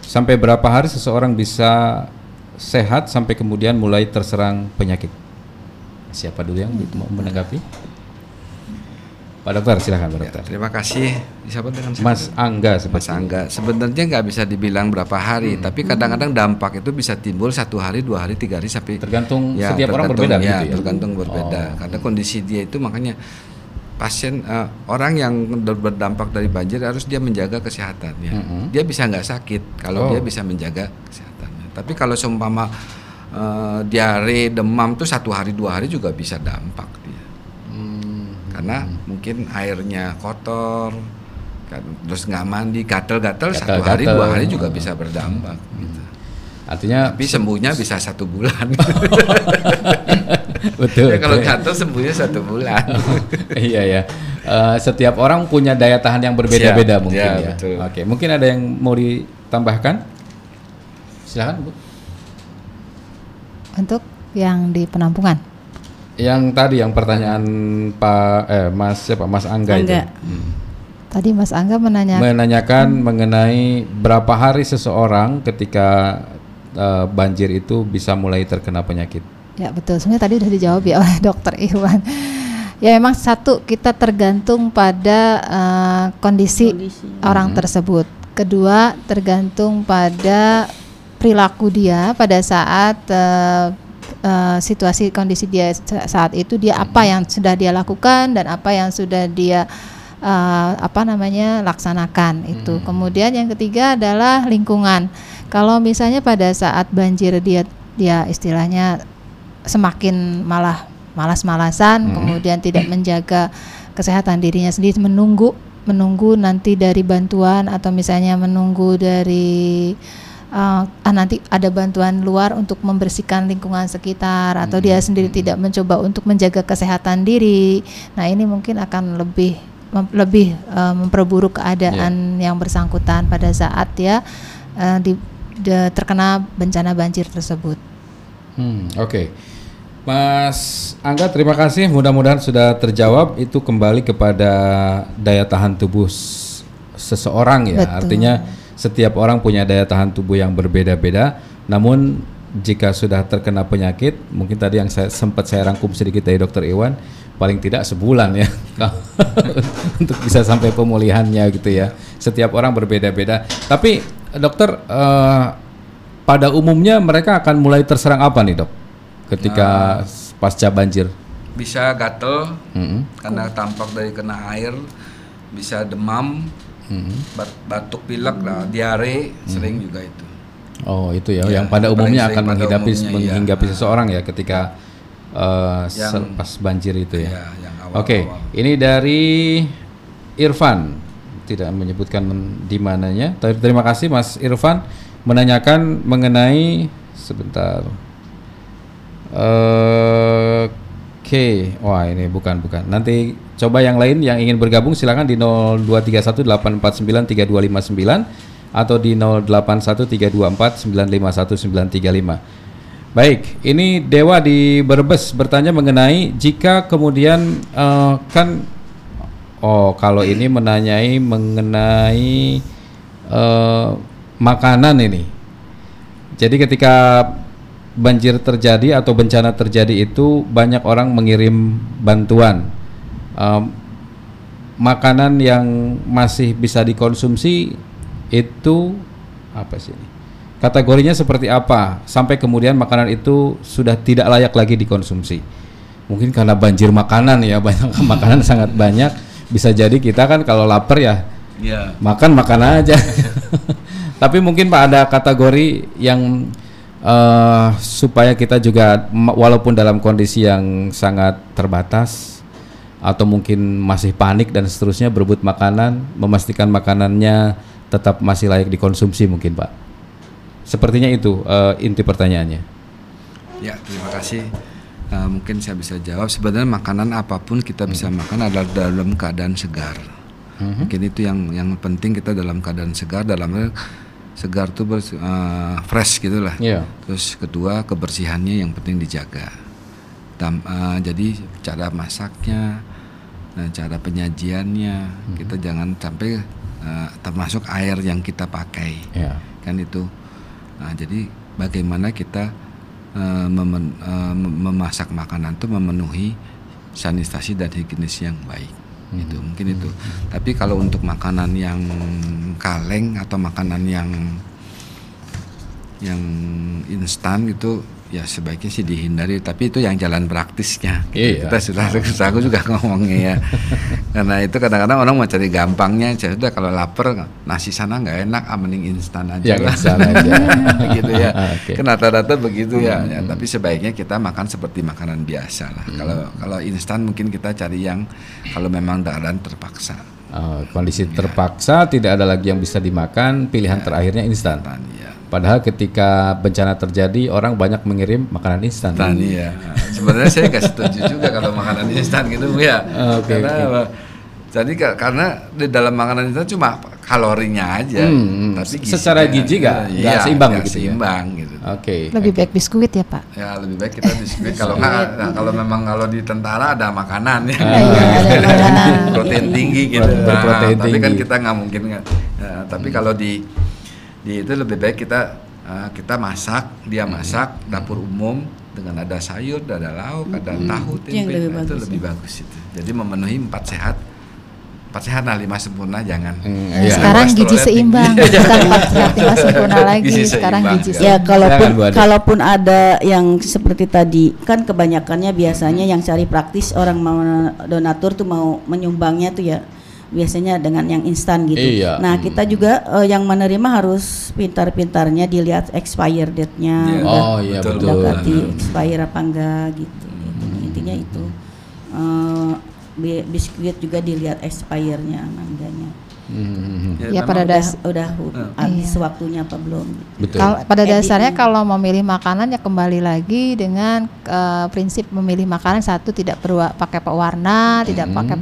S2: sampai berapa hari seseorang bisa sehat sampai kemudian mulai terserang penyakit? Siapa dulu yang mau menanggapi? Pak Dokter silakan Pak ya, Dokter.
S3: Ya, terima kasih.
S2: Siapa dengan siapa? Mas Angga
S3: Mas Angga. Sebenarnya nggak bisa dibilang berapa hari, hmm. tapi kadang-kadang dampak itu bisa timbul satu hari, dua hari, tiga hari sampai
S2: tergantung ya, setiap tergantung, orang berbeda
S3: ya, gitu ya. Tergantung berbeda. Oh. Karena kondisi dia itu makanya pasien uh, orang yang berdampak dari banjir harus dia menjaga kesehatannya. -hmm. Dia bisa nggak sakit kalau oh. dia bisa menjaga kesehatannya. Tapi kalau seumpama uh, diare, demam tuh satu hari dua hari juga bisa dampak dia.
S2: Hmm,
S3: karena mungkin airnya kotor kan terus nggak mandi gatel-gatel satu hari dua hari juga bisa berdampak gitu.
S2: Artinya
S3: tapi sembuhnya bisa satu bulan.
S2: betul.
S3: ya, kalau gatel sembuhnya satu bulan.
S2: iya ya. Uh, setiap orang punya daya tahan yang berbeda-beda mungkin ya. ya.
S3: Betul.
S2: Oke, mungkin ada yang mau ditambahkan? Silahkan Bu.
S4: Untuk yang di penampungan.
S2: Yang tadi yang pertanyaan Pak eh Mas siapa Mas Angga, Angga. itu. Hmm.
S4: Tadi Mas Angga menanyakan
S2: menanyakan hmm. mengenai berapa hari seseorang ketika uh, banjir itu bisa mulai terkena penyakit.
S4: Ya betul. Sebenarnya tadi sudah dijawab ya oleh Dokter Iwan. Ya memang satu kita tergantung pada uh, kondisi, kondisi orang hmm. tersebut. Kedua tergantung pada perilaku dia pada saat uh, uh, situasi kondisi dia saat itu dia apa yang sudah dia lakukan dan apa yang sudah dia uh, apa namanya laksanakan itu. Hmm. Kemudian yang ketiga adalah lingkungan. Kalau misalnya pada saat banjir dia dia istilahnya semakin malah malas-malasan, hmm. kemudian tidak menjaga kesehatan dirinya sendiri menunggu menunggu nanti dari bantuan atau misalnya menunggu dari uh, ah, nanti ada bantuan luar untuk membersihkan lingkungan sekitar atau dia hmm. sendiri tidak mencoba untuk menjaga kesehatan diri. Nah, ini mungkin akan lebih mem lebih uh, memperburuk keadaan yeah. yang bersangkutan pada saat dia uh, di, de, terkena bencana banjir tersebut.
S2: Hmm, oke. Okay. Mas Angga, terima kasih. Mudah-mudahan sudah terjawab. Itu kembali kepada daya tahan tubuh seseorang ya. Betul. Artinya setiap orang punya daya tahan tubuh yang berbeda-beda. Namun jika sudah terkena penyakit, mungkin tadi yang saya sempat saya rangkum sedikit dari Dokter Iwan, paling tidak sebulan ya untuk bisa sampai pemulihannya gitu ya. Setiap orang berbeda-beda. Tapi dokter uh, pada umumnya mereka akan mulai terserang apa nih dok? Ketika nah, pasca banjir?
S3: Bisa gatel mm -hmm. karena tampak dari kena air, bisa demam, hmm. batuk pilek lah diare hmm. sering juga itu
S2: oh itu ya, ya yang pada umumnya akan menghadapi umumnya, menghinggapi ya. seseorang ya ketika uh, yang, pas banjir itu ya, ya oke okay. ini dari Irfan tidak menyebutkan di mananya tapi terima kasih Mas Irfan menanyakan mengenai sebentar uh, Oke, okay. wah ini bukan bukan. Nanti coba yang lain yang ingin bergabung silakan di 02318493259 atau di 081324951935. Baik, ini Dewa di Berbes bertanya mengenai jika kemudian uh, kan oh kalau ini menanyai mengenai uh, makanan ini. Jadi ketika banjir terjadi atau bencana terjadi itu banyak orang mengirim bantuan. Um, makanan yang masih bisa dikonsumsi itu apa sih ini? Kategorinya seperti apa? Sampai kemudian makanan itu sudah tidak layak lagi dikonsumsi. Mungkin karena banjir makanan ya banyak makanan sangat banyak. Bisa jadi kita kan kalau lapar ya yeah. makan makan aja. Tapi mungkin pak ada kategori yang uh, supaya kita juga walaupun dalam kondisi yang sangat terbatas atau mungkin masih panik dan seterusnya berebut makanan, memastikan makanannya tetap masih layak dikonsumsi mungkin Pak. Sepertinya itu uh, inti pertanyaannya.
S3: Ya, terima kasih. Uh, mungkin saya bisa jawab. Sebenarnya makanan apa pun kita bisa hmm. makan adalah dalam keadaan segar. Hmm. Mungkin itu yang yang penting kita dalam keadaan segar dalam segar tuh uh, fresh gitulah. Yeah. Terus kedua kebersihannya yang penting dijaga. Tam, uh, jadi cara masaknya, uh, cara penyajiannya mm-hmm. kita jangan sampai uh, termasuk air yang kita pakai, yeah. kan itu. Nah, jadi bagaimana kita uh, memen, uh, memasak makanan itu memenuhi sanitasi dan higienis yang baik hmm. itu mungkin itu tapi kalau untuk makanan yang kaleng atau makanan yang yang instan gitu ya sebaiknya sih dihindari tapi itu yang jalan praktisnya
S2: iya.
S3: kita sudah aku juga ngomongnya ya karena itu kadang-kadang orang mau cari gampangnya ya sudah kalau lapar nasi sana nggak enak ah mending instan aja
S2: ya,
S3: lah
S2: instan aja.
S3: gitu ya
S2: okay.
S3: kan rata-rata begitu ya, ya tapi sebaiknya kita makan seperti makanan biasa lah hmm. kalau kalau instan mungkin kita cari yang kalau memang keadaan terpaksa
S2: Oh, kondisi ya. terpaksa tidak ada lagi yang bisa dimakan, pilihan ya, terakhirnya instan. Ya. Padahal ketika bencana terjadi orang banyak mengirim makanan instan.
S3: Instan ya. Sebenarnya saya nggak setuju juga kalau makanan instan gitu ya. Okay, karena okay. jadi karena di dalam makanan instan cuma kalorinya aja. Hmm,
S2: hmm. tapi gizinya, secara gizi nggak iya, seimbang
S3: gak gitu. Ya? Seimbang ya? gitu.
S2: Oke. Okay,
S4: lebih okay. baik biskuit ya pak?
S3: Ya lebih baik kita biskuit. kalau nggak, nah, kalau memang kalau di tentara ada makanan ya.
S4: Ah, iya, makanan.
S3: protein tinggi gitu. Nah, tinggi. Tapi kan kita nggak mungkin nggak. Ya, tapi hmm. kalau di di itu lebih baik kita uh, kita masak, dia hmm. masak hmm. dapur umum dengan ada sayur, ada lauk, ada hmm. tahu, tempe. Itu lebih, nah, bagus, itu lebih ya. bagus itu. Jadi memenuhi empat sehat empat sehat nah lima sempurna jangan
S4: hmm, ya. sekarang gizi seimbang bukan empat sehat lima sempurna lagi gizi sekarang gizi
S6: seimbang ya kalaupun kalaupun ada yang seperti tadi kan kebanyakannya biasanya yang cari praktis orang mau donatur tuh mau menyumbangnya tuh ya biasanya dengan yang instan gitu.
S2: Iya.
S6: Nah kita juga uh, yang menerima harus pintar-pintarnya dilihat expire date-nya,
S2: yeah. oh iya betul.
S6: Udah expire apa enggak gitu. Hmm. Intinya itu. Uh, biskuit juga dilihat expire-nya mangganya.
S4: Hmm. Ya, ya pada das
S6: udah, udah habis iya. waktunya apa belum?
S4: Betul. Kalo, pada dasarnya kalau memilih makanan ya kembali lagi dengan uh, prinsip memilih makanan satu tidak perlu pakai pewarna, hmm. tidak pakai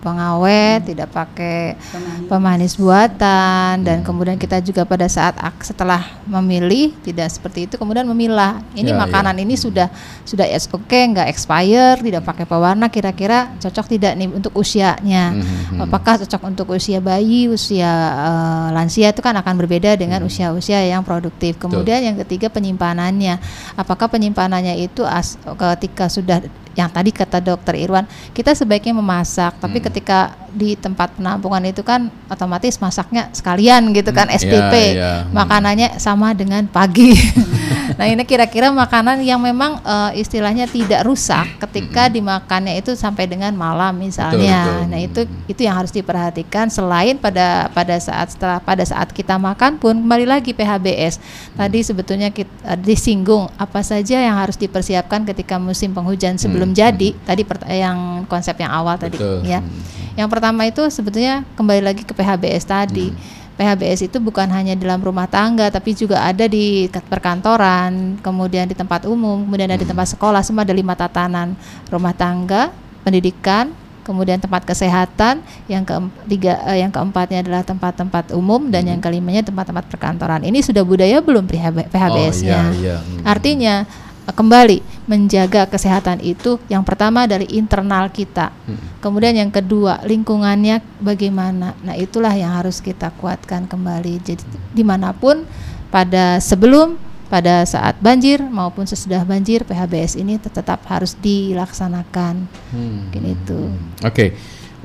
S4: pengawet, hmm. tidak pakai pemanis. pemanis buatan dan hmm. kemudian kita juga pada saat setelah memilih tidak seperti itu kemudian memilah. Ini ya, makanan ya. ini sudah sudah oke okay, nggak expire, tidak pakai pewarna kira-kira cocok tidak nih untuk usianya. Hmm. Apakah cocok untuk usia bayi bayi, usia uh, lansia itu kan akan berbeda dengan hmm. usia-usia hmm. yang produktif. Kemudian Betul. yang ketiga penyimpanannya. Apakah penyimpanannya itu as, ketika sudah yang tadi kata dokter Irwan kita sebaiknya memasak tapi hmm. ketika di tempat penampungan itu kan otomatis masaknya sekalian gitu kan hmm, SPP yeah, yeah. makanannya sama dengan pagi nah ini kira-kira makanan yang memang uh, istilahnya tidak rusak ketika hmm. dimakannya itu sampai dengan malam misalnya betul, betul. nah itu itu yang harus diperhatikan selain pada pada saat setelah pada saat kita makan pun kembali lagi PHBS tadi sebetulnya kita uh, disinggung apa saja yang harus dipersiapkan ketika musim penghujan sebelum belum jadi hmm. tadi yang konsep yang awal tadi Betul. ya. Hmm. Yang pertama itu sebetulnya kembali lagi ke PHBS tadi. Hmm. PHBS itu bukan hanya dalam rumah tangga tapi juga ada di perkantoran, kemudian di tempat umum, kemudian ada di tempat sekolah, semua ada lima tatanan. Rumah tangga, pendidikan, kemudian tempat kesehatan, yang ketiga eh, yang keempatnya adalah tempat-tempat umum dan hmm. yang kelimanya tempat-tempat perkantoran. Ini sudah budaya belum PHBS-nya? Oh, iya, iya. Hmm. Artinya kembali menjaga kesehatan itu yang pertama dari internal kita hmm. kemudian yang kedua lingkungannya bagaimana nah itulah yang harus kita kuatkan kembali jadi di mana pun pada sebelum pada saat banjir maupun sesudah banjir PHBS ini tetap harus dilaksanakan hmm. itu
S2: oke okay.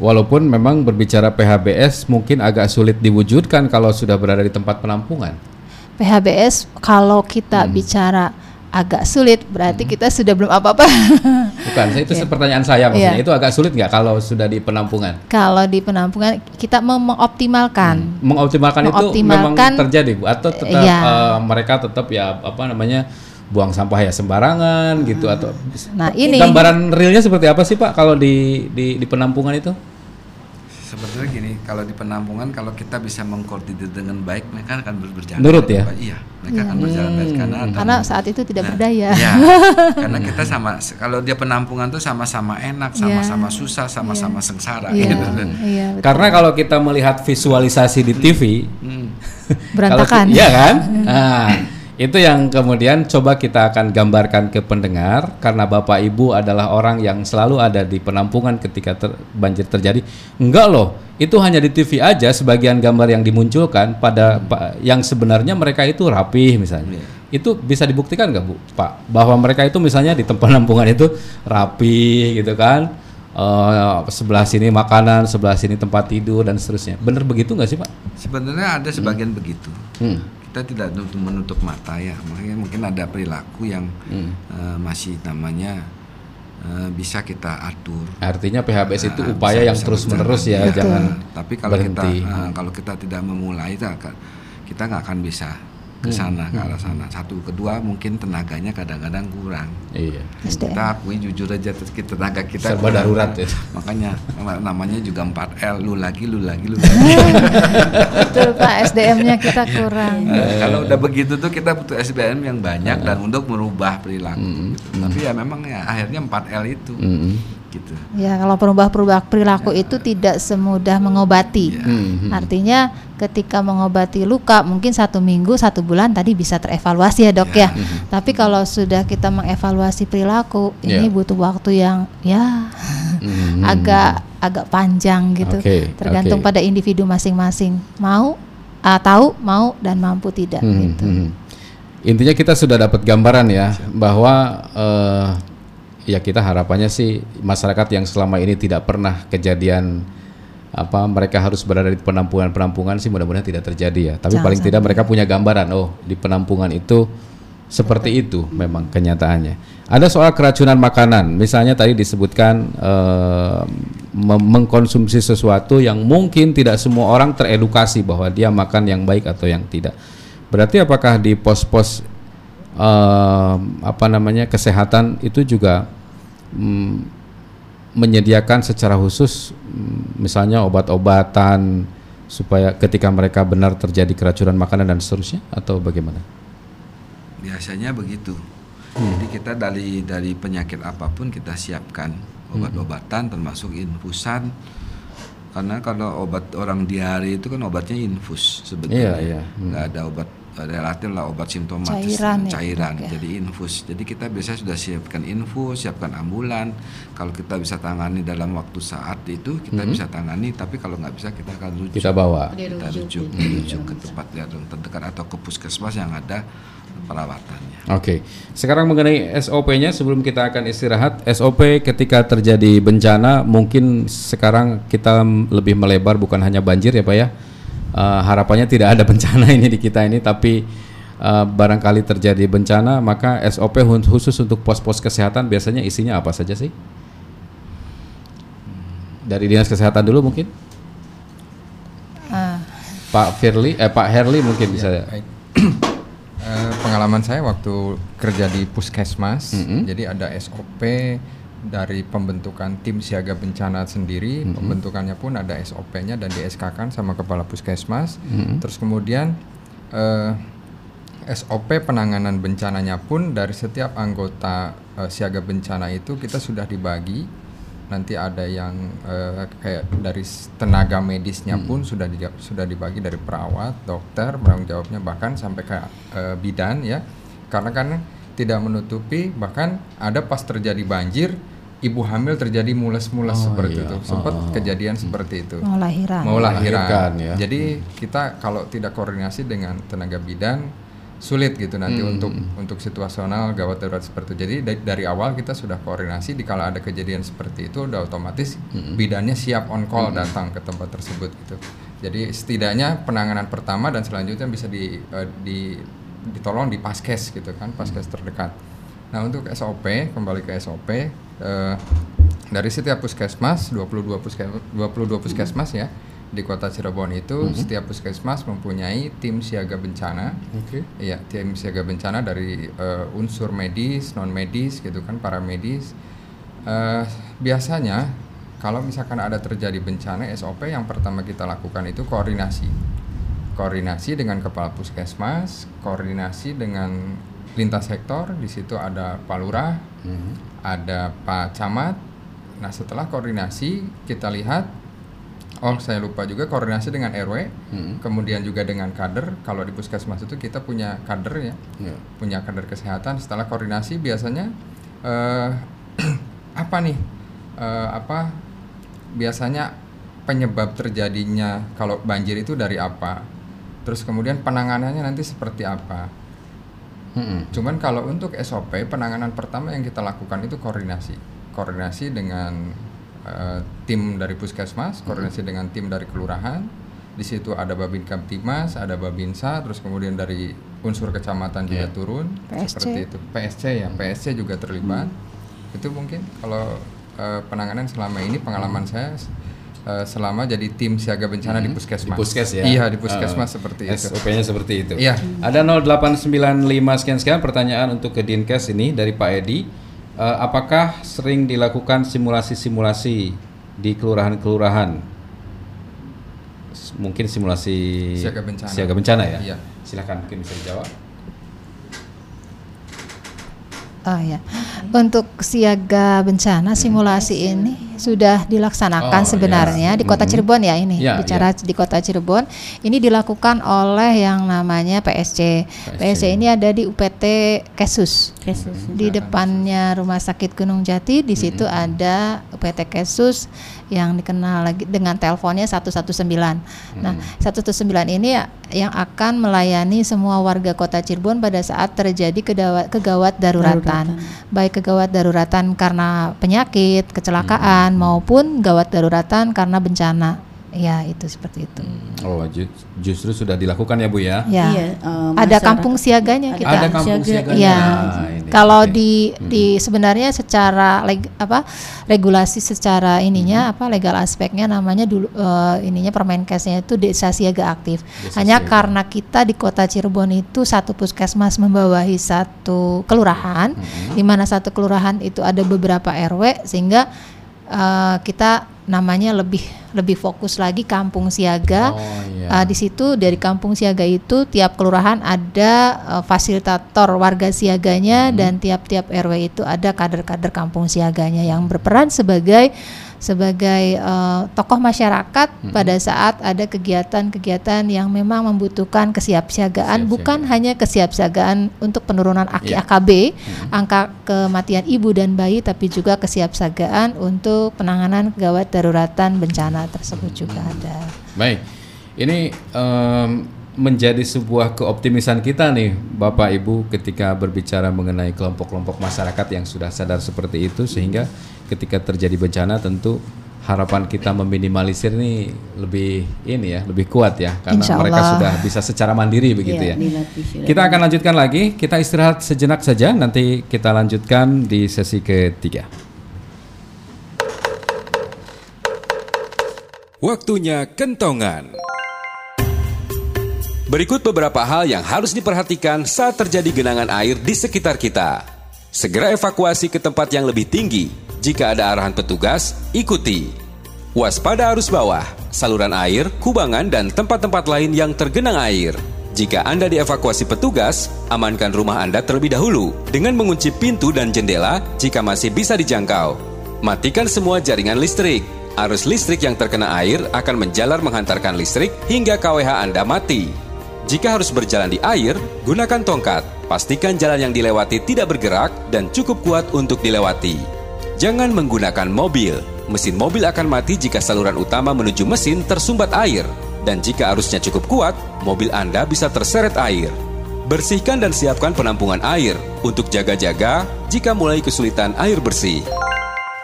S2: Walaupun memang berbicara PHBS mungkin agak sulit diwujudkan kalau sudah berada di tempat penampungan.
S4: PHBS kalau kita hmm. bicara agak sulit berarti hmm. kita sudah belum apa-apa.
S2: Bukan, itu yeah. pertanyaan saya maksudnya. Yeah. Itu agak sulit nggak kalau sudah di penampungan?
S4: Kalau di penampungan kita mengoptimalkan.
S2: Hmm. Mengoptimalkan, mengoptimalkan itu memang terjadi Bu atau tetap yeah. uh, mereka tetap ya apa namanya buang sampah ya sembarangan gitu hmm. atau
S4: Nah, ini
S2: gambaran realnya seperti apa sih Pak kalau di di di penampungan itu?
S3: Sebenarnya gini, kalau di penampungan kalau kita bisa mengkoordinir dengan baik, mereka akan berjalan.
S2: Nurut ya?
S3: Iya, mereka ya. akan berjalan baik karena
S4: hmm. karena saat itu tidak nah, berdaya.
S3: Ya, karena kita sama kalau dia penampungan tuh sama-sama enak, iya. sama-sama ya. susah, sama-sama ya. sengsara
S4: ya.
S3: gitu.
S4: Ya,
S2: Karena kalau kita melihat visualisasi di TV, hmm.
S4: berantakan.
S2: Iya kan? Nah, itu yang kemudian coba kita akan gambarkan ke pendengar karena Bapak Ibu adalah orang yang selalu ada di penampungan ketika ter, banjir terjadi. Enggak loh, itu hanya di TV aja sebagian gambar yang dimunculkan pada hmm. yang sebenarnya mereka itu rapih misalnya. Yeah. Itu bisa dibuktikan nggak Bu, Pak, bahwa mereka itu misalnya di tempat penampungan itu rapi gitu kan? Uh, sebelah sini makanan, sebelah sini tempat tidur dan seterusnya. Benar begitu nggak sih Pak?
S3: Sebenarnya ada sebagian hmm. begitu. Hmm kita tidak menutup, mata ya makanya mungkin ada perilaku yang hmm. uh, masih namanya uh, bisa kita atur
S2: artinya PHBS itu uh, upaya yang terus menerus ya, ya jangan
S3: tapi kalau berhenti. kita uh, kalau kita tidak memulai kita nggak akan bisa ke hmm. sana hmm. ke arah sana. Satu, kedua mungkin tenaganya kadang-kadang kurang. Iya. Kita akui jujur aja tenaga kita
S2: serba darurat ya.
S3: Makanya namanya juga 4L, lu lagi, lu lagi, lu lagi.
S4: Betul Pak, SDM-nya kita kurang.
S3: Nah, kalau udah begitu tuh kita butuh SDM yang banyak dan untuk merubah perilaku. Hmm. Gitu. Tapi ya memang ya akhirnya 4L itu. Hmm
S4: gitu. Ya, kalau perubah-perubah perilaku ya. itu tidak semudah mengobati. Ya. Hmm. Artinya ketika mengobati luka mungkin satu minggu, satu bulan tadi bisa terevaluasi ya dok ya. ya. Hmm. Tapi kalau sudah kita mengevaluasi perilaku, ya. ini butuh waktu yang ya hmm. agak agak panjang gitu. Okay. Tergantung okay. pada individu masing-masing. Mau, uh, tahu, mau dan mampu tidak hmm. gitu. Hmm.
S2: Intinya kita sudah dapat gambaran ya bahwa uh, ya kita harapannya sih masyarakat yang selama ini tidak pernah kejadian apa mereka harus berada di penampungan-penampungan sih mudah-mudahan tidak terjadi ya. Tapi Jangan paling tidak mereka punya gambaran oh di penampungan itu seperti itu memang kenyataannya. Ada soal keracunan makanan, misalnya tadi disebutkan uh, mengkonsumsi sesuatu yang mungkin tidak semua orang teredukasi bahwa dia makan yang baik atau yang tidak. Berarti apakah di pos-pos uh, apa namanya kesehatan itu juga um, menyediakan secara khusus um, misalnya obat-obatan supaya ketika mereka benar terjadi keracunan makanan dan seterusnya atau bagaimana?
S3: Biasanya begitu. Hmm. Jadi kita dari dari penyakit apa pun kita siapkan obat-obatan hmm. termasuk infusan karena kalau obat orang diare itu kan obatnya infus sebetulnya iya, iya. Hmm. nggak ada obat relatif lah obat simptomatis
S4: cairan,
S3: ya, cairan. Ya, jadi infus. Jadi kita biasa sudah siapkan infus siapkan ambulan. Kalau kita bisa tangani dalam waktu saat itu kita hmm. bisa tangani. Tapi kalau nggak bisa kita akan rujuk.
S2: Kita bawa.
S3: Kita rujuk. hmm. rujuk. Ke tempat yang terdekat atau ke puskesmas yang ada perawatannya.
S2: Oke, okay. sekarang mengenai SOP-nya sebelum kita akan istirahat, SOP ketika terjadi bencana mungkin sekarang kita lebih melebar bukan hanya banjir ya Pak ya, uh, harapannya tidak ada bencana ini di kita ini tapi uh, barangkali terjadi bencana maka SOP khusus untuk pos-pos kesehatan biasanya isinya apa saja sih? Dari dinas kesehatan dulu mungkin? Uh. Pak Firly, eh Pak Herli mungkin ya, bisa. uh,
S5: pengalaman saya waktu kerja di puskesmas, mm -hmm. jadi ada SOP dari pembentukan tim siaga bencana sendiri, mm-hmm. pembentukannya pun ada SOP-nya dan di SK-kan sama kepala puskesmas. Mm-hmm. Terus kemudian eh, SOP penanganan bencananya pun dari setiap anggota uh, siaga bencana itu kita sudah dibagi. Nanti ada yang uh, kayak dari tenaga medisnya hmm. pun sudah di, sudah dibagi dari perawat, dokter, bertanggung jawabnya bahkan sampai ke uh, bidan ya. Karena kan tidak menutupi bahkan ada pas terjadi banjir ibu hamil terjadi mules-mules oh, seperti iya. itu. Sempat oh, kejadian hmm. seperti itu.
S4: Mau lahiran.
S5: Mau lahiran. ya. Jadi kita kalau tidak koordinasi dengan tenaga bidan sulit gitu nanti hmm. untuk untuk situasional gawat darurat seperti itu. Jadi dari, dari awal kita sudah koordinasi di kalau ada kejadian seperti itu udah otomatis hmm. bidannya siap on call hmm. datang ke tempat tersebut gitu. Jadi setidaknya penanganan pertama dan selanjutnya bisa di, uh, di ditolong di paskes gitu kan, paskes terdekat. Nah, untuk SOP kembali ke SOP eh, dari setiap puskesmas 22 puskesmas 22 puskesmas ya di kota Cirebon itu mm -hmm. setiap puskesmas mempunyai tim siaga bencana. Oke. Okay. Iya, tim siaga bencana dari uh, unsur medis, non medis gitu kan, para medis. Uh, biasanya kalau misalkan ada terjadi bencana SOP yang pertama kita lakukan itu koordinasi. Koordinasi dengan kepala puskesmas, koordinasi dengan lintas sektor di situ ada Pak Lurah, hmm. Ada Pak Camat. Nah setelah koordinasi kita lihat, oh saya lupa juga koordinasi dengan RW, hmm. kemudian juga dengan kader. Kalau di puskesmas itu kita punya kader ya, yeah. punya kader kesehatan. Setelah koordinasi biasanya uh, apa nih, uh, apa biasanya penyebab terjadinya kalau banjir itu dari apa? Terus kemudian penanganannya nanti seperti apa? Hmm. Cuman kalau untuk SOP penanganan pertama yang kita lakukan itu koordinasi, koordinasi dengan uh, tim dari puskesmas, koordinasi hmm. dengan tim dari kelurahan, di situ ada Babin Kamtimas, ada Babinsa, terus kemudian dari unsur kecamatan juga yeah. turun PSC. seperti itu. PSC ya, PSC juga terlibat. Hmm. Itu mungkin kalau uh, penanganan selama ini pengalaman saya uh, selama jadi tim siaga bencana hmm. di puskesmas.
S2: Di puskes ya.
S5: Iya, di puskesmas uh, seperti itu.
S2: SOP-nya seperti itu.
S5: Iya.
S2: Ada 0895 sekian sekian pertanyaan untuk ke Dinkes ini dari Pak Edi. Uh, apakah sering dilakukan simulasi-simulasi di kelurahan-kelurahan mungkin simulasi
S5: siaga bencana,
S2: siaga bencana ya.
S5: Iya.
S2: Silakan mungkin bisa dijawab.
S4: Oh ya, untuk siaga bencana simulasi ini sudah dilaksanakan oh, sebenarnya ya. di Kota Cirebon ya ini ya, bicara ya. di Kota Cirebon ini dilakukan oleh yang namanya PSC. PSC, PSC ini ada di UPT Kesus, Kesus. di depannya Rumah Sakit Gunung Jati. Di situ hmm. ada UPT Kesus yang dikenal lagi dengan teleponnya 119. Hmm. Nah, 119 ini ya, yang akan melayani semua warga Kota Cirebon pada saat terjadi kegawat, kegawat daruratan. daruratan. Baik kegawat daruratan karena penyakit, kecelakaan hmm. maupun gawat daruratan karena bencana. Ya itu seperti itu.
S2: Hmm. Oh justru sudah dilakukan ya bu ya?
S4: Ya. Iya, uh, ada kampung siaganya kita.
S2: Ada kampung siaganya.
S4: Ya. Nah, Kalau okay. di hmm. di sebenarnya secara leg, apa regulasi secara ininya hmm. apa legal aspeknya namanya dulu uh, ininya Permenkesnya itu desa siaga aktif. Desa Hanya siaga. karena kita di kota Cirebon itu satu puskesmas membawahi satu kelurahan, hmm. di mana satu kelurahan itu ada beberapa RW sehingga uh, kita namanya lebih lebih fokus lagi kampung siaga. Oh, iya. uh, di situ dari kampung siaga itu tiap kelurahan ada uh, fasilitator warga siaganya hmm. dan tiap-tiap RW itu ada kader-kader kampung siaganya yang berperan sebagai sebagai uh, tokoh masyarakat hmm. pada saat ada kegiatan-kegiatan yang memang membutuhkan kesiapsiagaan bukan hanya kesiapsiagaan untuk penurunan AKI yeah. AKB hmm. angka kematian ibu dan bayi tapi juga kesiapsiagaan untuk penanganan gawat daruratan bencana tersebut juga ada.
S2: Baik. Ini um, menjadi sebuah keoptimisan kita nih Bapak Ibu ketika berbicara mengenai kelompok-kelompok masyarakat yang sudah sadar seperti itu sehingga ketika terjadi bencana tentu harapan kita meminimalisir ini lebih ini ya lebih kuat ya karena mereka sudah bisa secara mandiri begitu ya. ya. Kita akan lanjutkan lagi, kita istirahat sejenak saja nanti kita lanjutkan di sesi ketiga.
S1: Waktunya kentongan. Berikut beberapa hal yang harus diperhatikan saat terjadi genangan air di sekitar kita. Segera evakuasi ke tempat yang lebih tinggi. Jika ada arahan petugas, ikuti. Waspada arus bawah, saluran air, kubangan, dan tempat-tempat lain yang tergenang air. Jika Anda dievakuasi petugas, amankan rumah Anda terlebih dahulu dengan mengunci pintu dan jendela jika masih bisa dijangkau. Matikan semua jaringan listrik. Arus listrik yang terkena air akan menjalar menghantarkan listrik hingga KWH Anda mati. Jika harus berjalan di air, gunakan tongkat. Pastikan jalan yang dilewati tidak bergerak dan cukup kuat untuk dilewati. Jangan menggunakan mobil. Mesin mobil akan mati jika saluran utama menuju mesin tersumbat air. Dan jika arusnya cukup kuat, mobil Anda bisa terseret air. Bersihkan dan siapkan penampungan air untuk jaga-jaga jika mulai kesulitan air bersih.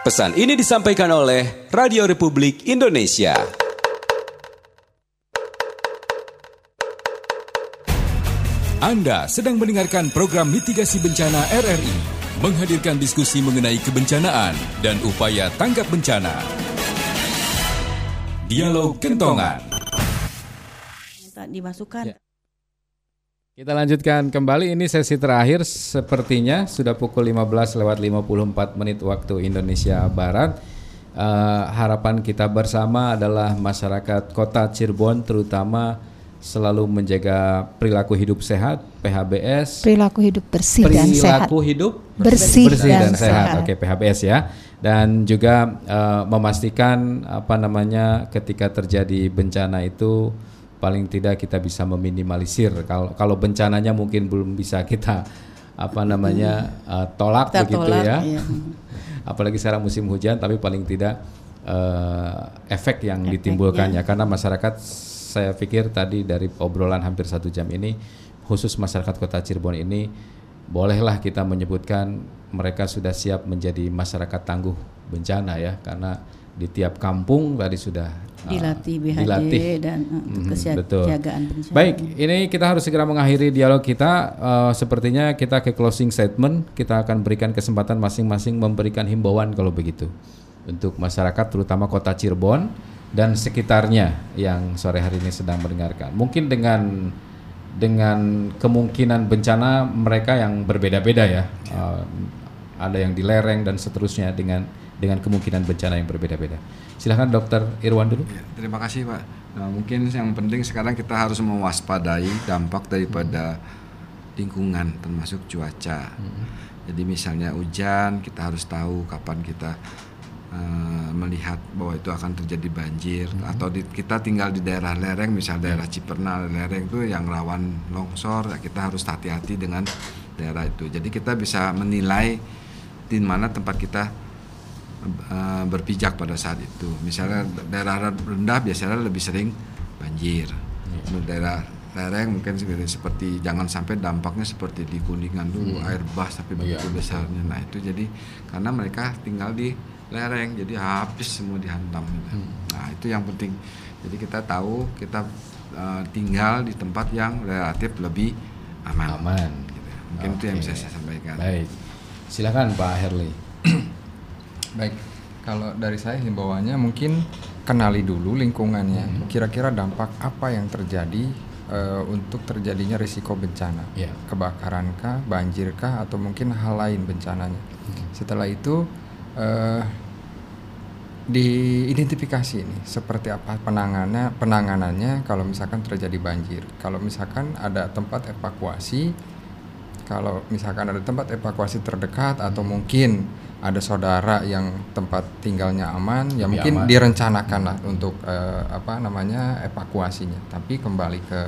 S1: Pesan ini disampaikan oleh Radio Republik Indonesia. Anda sedang mendengarkan program mitigasi bencana RRI, menghadirkan diskusi mengenai kebencanaan dan upaya tanggap bencana. Dialog Kentongan.
S6: Dimasukkan. Ya.
S2: Kita lanjutkan kembali ini sesi terakhir sepertinya sudah pukul 15 lewat 54 menit waktu Indonesia Barat. Uh, harapan kita bersama adalah masyarakat Kota Cirebon terutama selalu menjaga perilaku hidup sehat, PHBS.
S4: Perilaku hidup bersih perilaku dan sehat.
S2: Perilaku hidup
S4: bersih,
S2: bersih dan, dan sehat. sehat. Oke, PHBS ya. Dan juga uh, memastikan apa namanya ketika terjadi bencana itu paling tidak kita bisa meminimalisir. Kalau kalau bencananya mungkin belum bisa kita apa namanya uh, tolak kita begitu tolak, ya. Iya. Apalagi sekarang musim hujan, tapi paling tidak uh, efek yang efek, ditimbulkannya ya. karena masyarakat saya pikir tadi dari obrolan hampir satu jam ini khusus masyarakat kota Cirebon ini bolehlah kita menyebutkan mereka sudah siap menjadi masyarakat tangguh bencana ya karena di tiap kampung tadi sudah
S6: dilatih BHD dilatih. dan uh, hmm, kesiagaan bencana.
S2: Baik, ini kita harus segera mengakhiri dialog kita. Uh, sepertinya kita ke closing statement. Kita akan berikan kesempatan masing-masing memberikan himbauan kalau begitu untuk masyarakat terutama kota Cirebon dan sekitarnya yang sore hari ini sedang mendengarkan. Mungkin dengan dengan kemungkinan bencana mereka yang berbeda-beda ya. Uh, ada yang di lereng dan seterusnya dengan dengan kemungkinan bencana yang berbeda-beda. Silahkan Dokter Irwan dulu. Ya,
S3: terima kasih Pak. Nah, mungkin yang penting sekarang kita harus mewaspadai dampak daripada lingkungan termasuk cuaca. Hmm. Jadi misalnya hujan kita harus tahu kapan kita uh, melihat bahwa itu akan terjadi banjir hmm. atau di, kita tinggal di daerah lereng misal daerah Ciperna lereng itu yang rawan longsor ya kita harus hati-hati dengan daerah itu. Jadi kita bisa menilai di mana tempat kita uh, berpijak pada saat itu. Misalnya daerah rendah biasanya lebih sering banjir. Yeah. Daerah lereng mungkin seperti jangan sampai dampaknya seperti di kuningan dulu hmm. air bah tapi iya, begitu yeah. besarnya. Nah itu jadi karena mereka tinggal di lereng jadi habis semua dihantam. Gitu. Hmm. Nah itu yang penting. Jadi kita tahu kita uh, tinggal di tempat yang relatif lebih aman.
S2: Aman.
S3: Gitu. Mungkin okay. itu yang bisa saya sampaikan.
S2: Baik. Silakan Pak Herli.
S5: Baik, kalau dari saya himbauannya mungkin kenali dulu lingkungannya. Hmm. Kira-kira dampak apa yang terjadi uh, untuk terjadinya risiko bencana, yeah. kebakarankah, banjirkah, atau mungkin hal lain bencananya. Hmm. Setelah itu uh, diidentifikasi ini seperti apa penanganannya penanganannya kalau misalkan terjadi banjir. Kalau misalkan ada tempat evakuasi, kalau misalkan ada tempat evakuasi terdekat atau mungkin ada saudara yang tempat tinggalnya aman ya Lebih mungkin aman. direncanakan lah untuk uh, apa namanya evakuasinya tapi kembali ke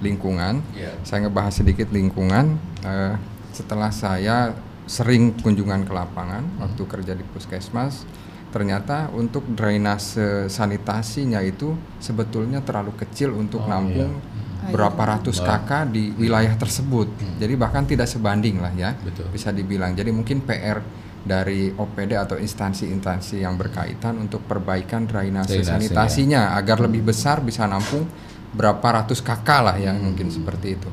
S5: lingkungan yeah. saya ngebahas sedikit lingkungan uh, setelah saya sering kunjungan ke lapangan hmm. waktu kerja di puskesmas ternyata untuk drainase sanitasinya itu sebetulnya terlalu kecil untuk oh, nampung iya. berapa ratus kakak di wilayah tersebut hmm. jadi bahkan tidak sebanding lah ya Betul. bisa dibilang jadi mungkin PR dari OPD atau instansi-instansi yang berkaitan untuk perbaikan drainase sanitasinya ya. agar lebih besar bisa nampung berapa ratus kakak lah yang hmm. mungkin seperti itu.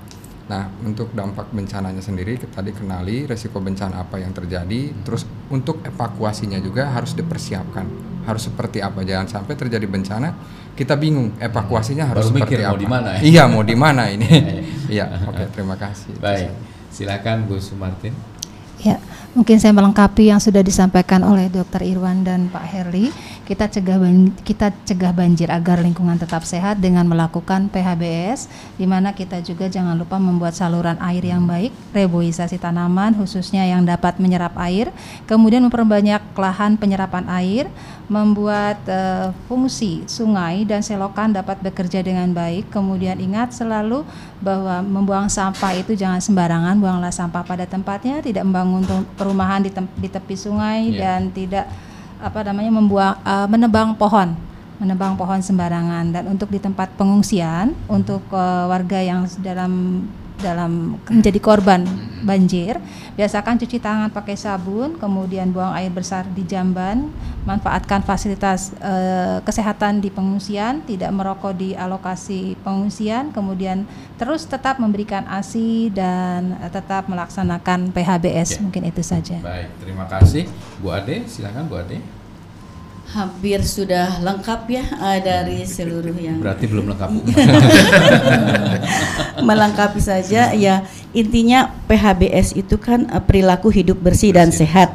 S5: Nah, untuk dampak bencananya sendiri kita dikenali resiko bencana apa yang terjadi, hmm. terus untuk evakuasinya juga harus dipersiapkan. Harus seperti apa? Jangan sampai terjadi bencana kita bingung evakuasinya harus Baru seperti apa.
S2: Mau di mana,
S5: ya? Iya, mau di mana ini? Iya, oke, okay, terima kasih.
S2: Baik. Silakan Bu Sumartin.
S4: Ya, mungkin saya melengkapi yang sudah disampaikan oleh Dr. Irwan dan Pak Herli. Kita cegah kita cegah banjir agar lingkungan tetap sehat dengan melakukan PHBS, di mana kita juga jangan lupa membuat saluran air yang baik, reboisasi tanaman khususnya yang dapat menyerap air, kemudian memperbanyak lahan penyerapan air, membuat uh, fungsi sungai dan selokan dapat bekerja dengan baik. Kemudian ingat selalu bahwa membuang sampah itu jangan sembarangan, buanglah sampah pada tempatnya, tidak membangun perumahan di, di tepi sungai yeah. dan tidak apa namanya membuang uh, menebang pohon. Menebang pohon sembarangan. Dan untuk di tempat pengungsian untuk uh, warga yang dalam dalam menjadi korban banjir, biasakan cuci tangan pakai sabun, kemudian buang air besar di jamban, manfaatkan fasilitas e, kesehatan di pengungsian, tidak merokok di alokasi pengungsian, kemudian terus tetap memberikan ASI dan tetap melaksanakan PHBS. Ya. Mungkin itu saja.
S2: Baik, terima kasih Bu Ade, silakan Bu Ade
S6: hampir sudah lengkap ya uh, dari seluruh yang
S2: berarti belum lengkap.
S6: Melengkapi saja ya. Intinya PHBS itu kan uh, perilaku hidup bersih, bersih. dan sehat.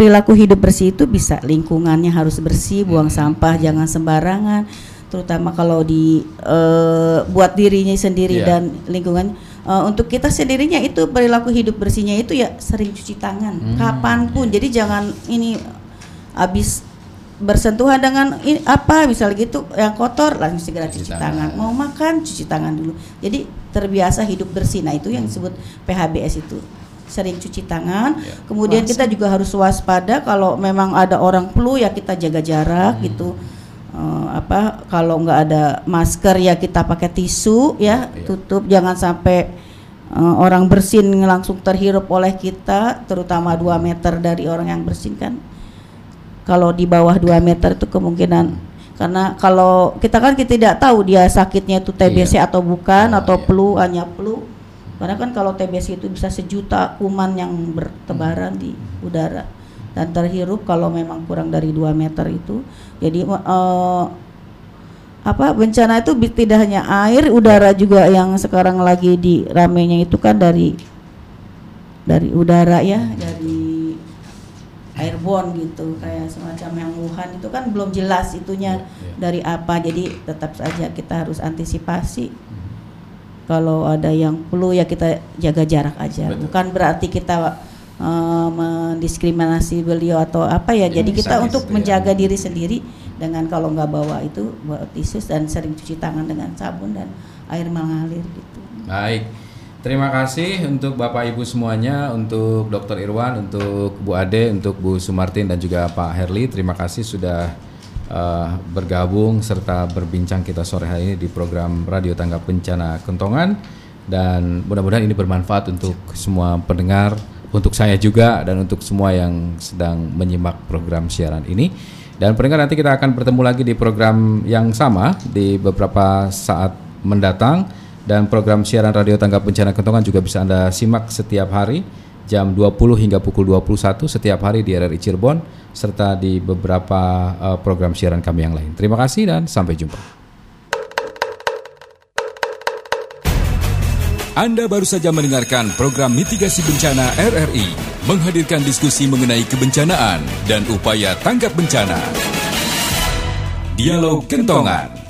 S6: Perilaku hidup bersih itu bisa lingkungannya harus bersih buang hmm. sampah jangan sembarangan. Terutama kalau di uh, buat dirinya sendiri yeah. dan lingkungan. Uh, untuk kita sendirinya itu perilaku hidup bersihnya itu ya sering cuci tangan. Hmm. kapan pun. Jadi jangan ini habis bersentuhan dengan ini, apa misalnya gitu yang kotor langsung segera cuci, cuci tangan. tangan mau makan cuci tangan dulu jadi terbiasa hidup bersih nah itu yang disebut PHBS itu sering cuci tangan ya. kemudian Masa. kita juga harus waspada kalau memang ada orang flu ya kita jaga jarak hmm. gitu uh, apa kalau nggak ada masker ya kita pakai tisu ya, ya. tutup jangan sampai uh, orang bersin langsung terhirup oleh kita terutama 2 meter dari orang yang bersin kan kalau di bawah 2 meter itu kemungkinan karena kalau kita kan kita tidak tahu dia sakitnya itu TBC iya. atau bukan oh, atau iya. flu hanya flu karena kan kalau TBC itu bisa sejuta kuman yang bertebaran hmm. di udara dan terhirup kalau memang kurang dari 2 meter itu jadi uh, apa bencana itu tidak hanya air udara juga yang sekarang lagi di ramenya itu kan dari dari udara ya dari airborne gitu kayak semacam yang Wuhan itu kan belum jelas itunya yeah, yeah. dari apa jadi tetap saja kita harus antisipasi hmm. kalau ada yang flu ya kita jaga jarak aja Betul. bukan berarti kita uh, mendiskriminasi beliau atau apa ya, ya jadi kita untuk menjaga ya. diri sendiri dengan kalau nggak bawa itu bawa tisu dan sering cuci tangan dengan sabun dan air mengalir gitu
S2: baik Terima kasih untuk Bapak Ibu semuanya, untuk Dr. Irwan, untuk Bu Ade, untuk Bu Sumartin dan juga Pak Herli. Terima kasih sudah uh, bergabung serta berbincang kita sore hari ini di program Radio Tanggap Bencana Kentongan dan mudah-mudahan ini bermanfaat untuk semua pendengar, untuk saya juga dan untuk semua yang sedang menyimak program siaran ini. Dan pendengar nanti kita akan bertemu lagi di program yang sama di beberapa saat mendatang dan program siaran radio tanggap bencana kentongan juga bisa Anda simak setiap hari jam 20 hingga pukul 21 setiap hari di RRI Cirebon serta di beberapa uh, program siaran kami yang lain. Terima kasih dan sampai jumpa.
S1: Anda baru saja mendengarkan program mitigasi bencana RRI menghadirkan diskusi mengenai kebencanaan dan upaya tanggap bencana. Dialog Kentongan.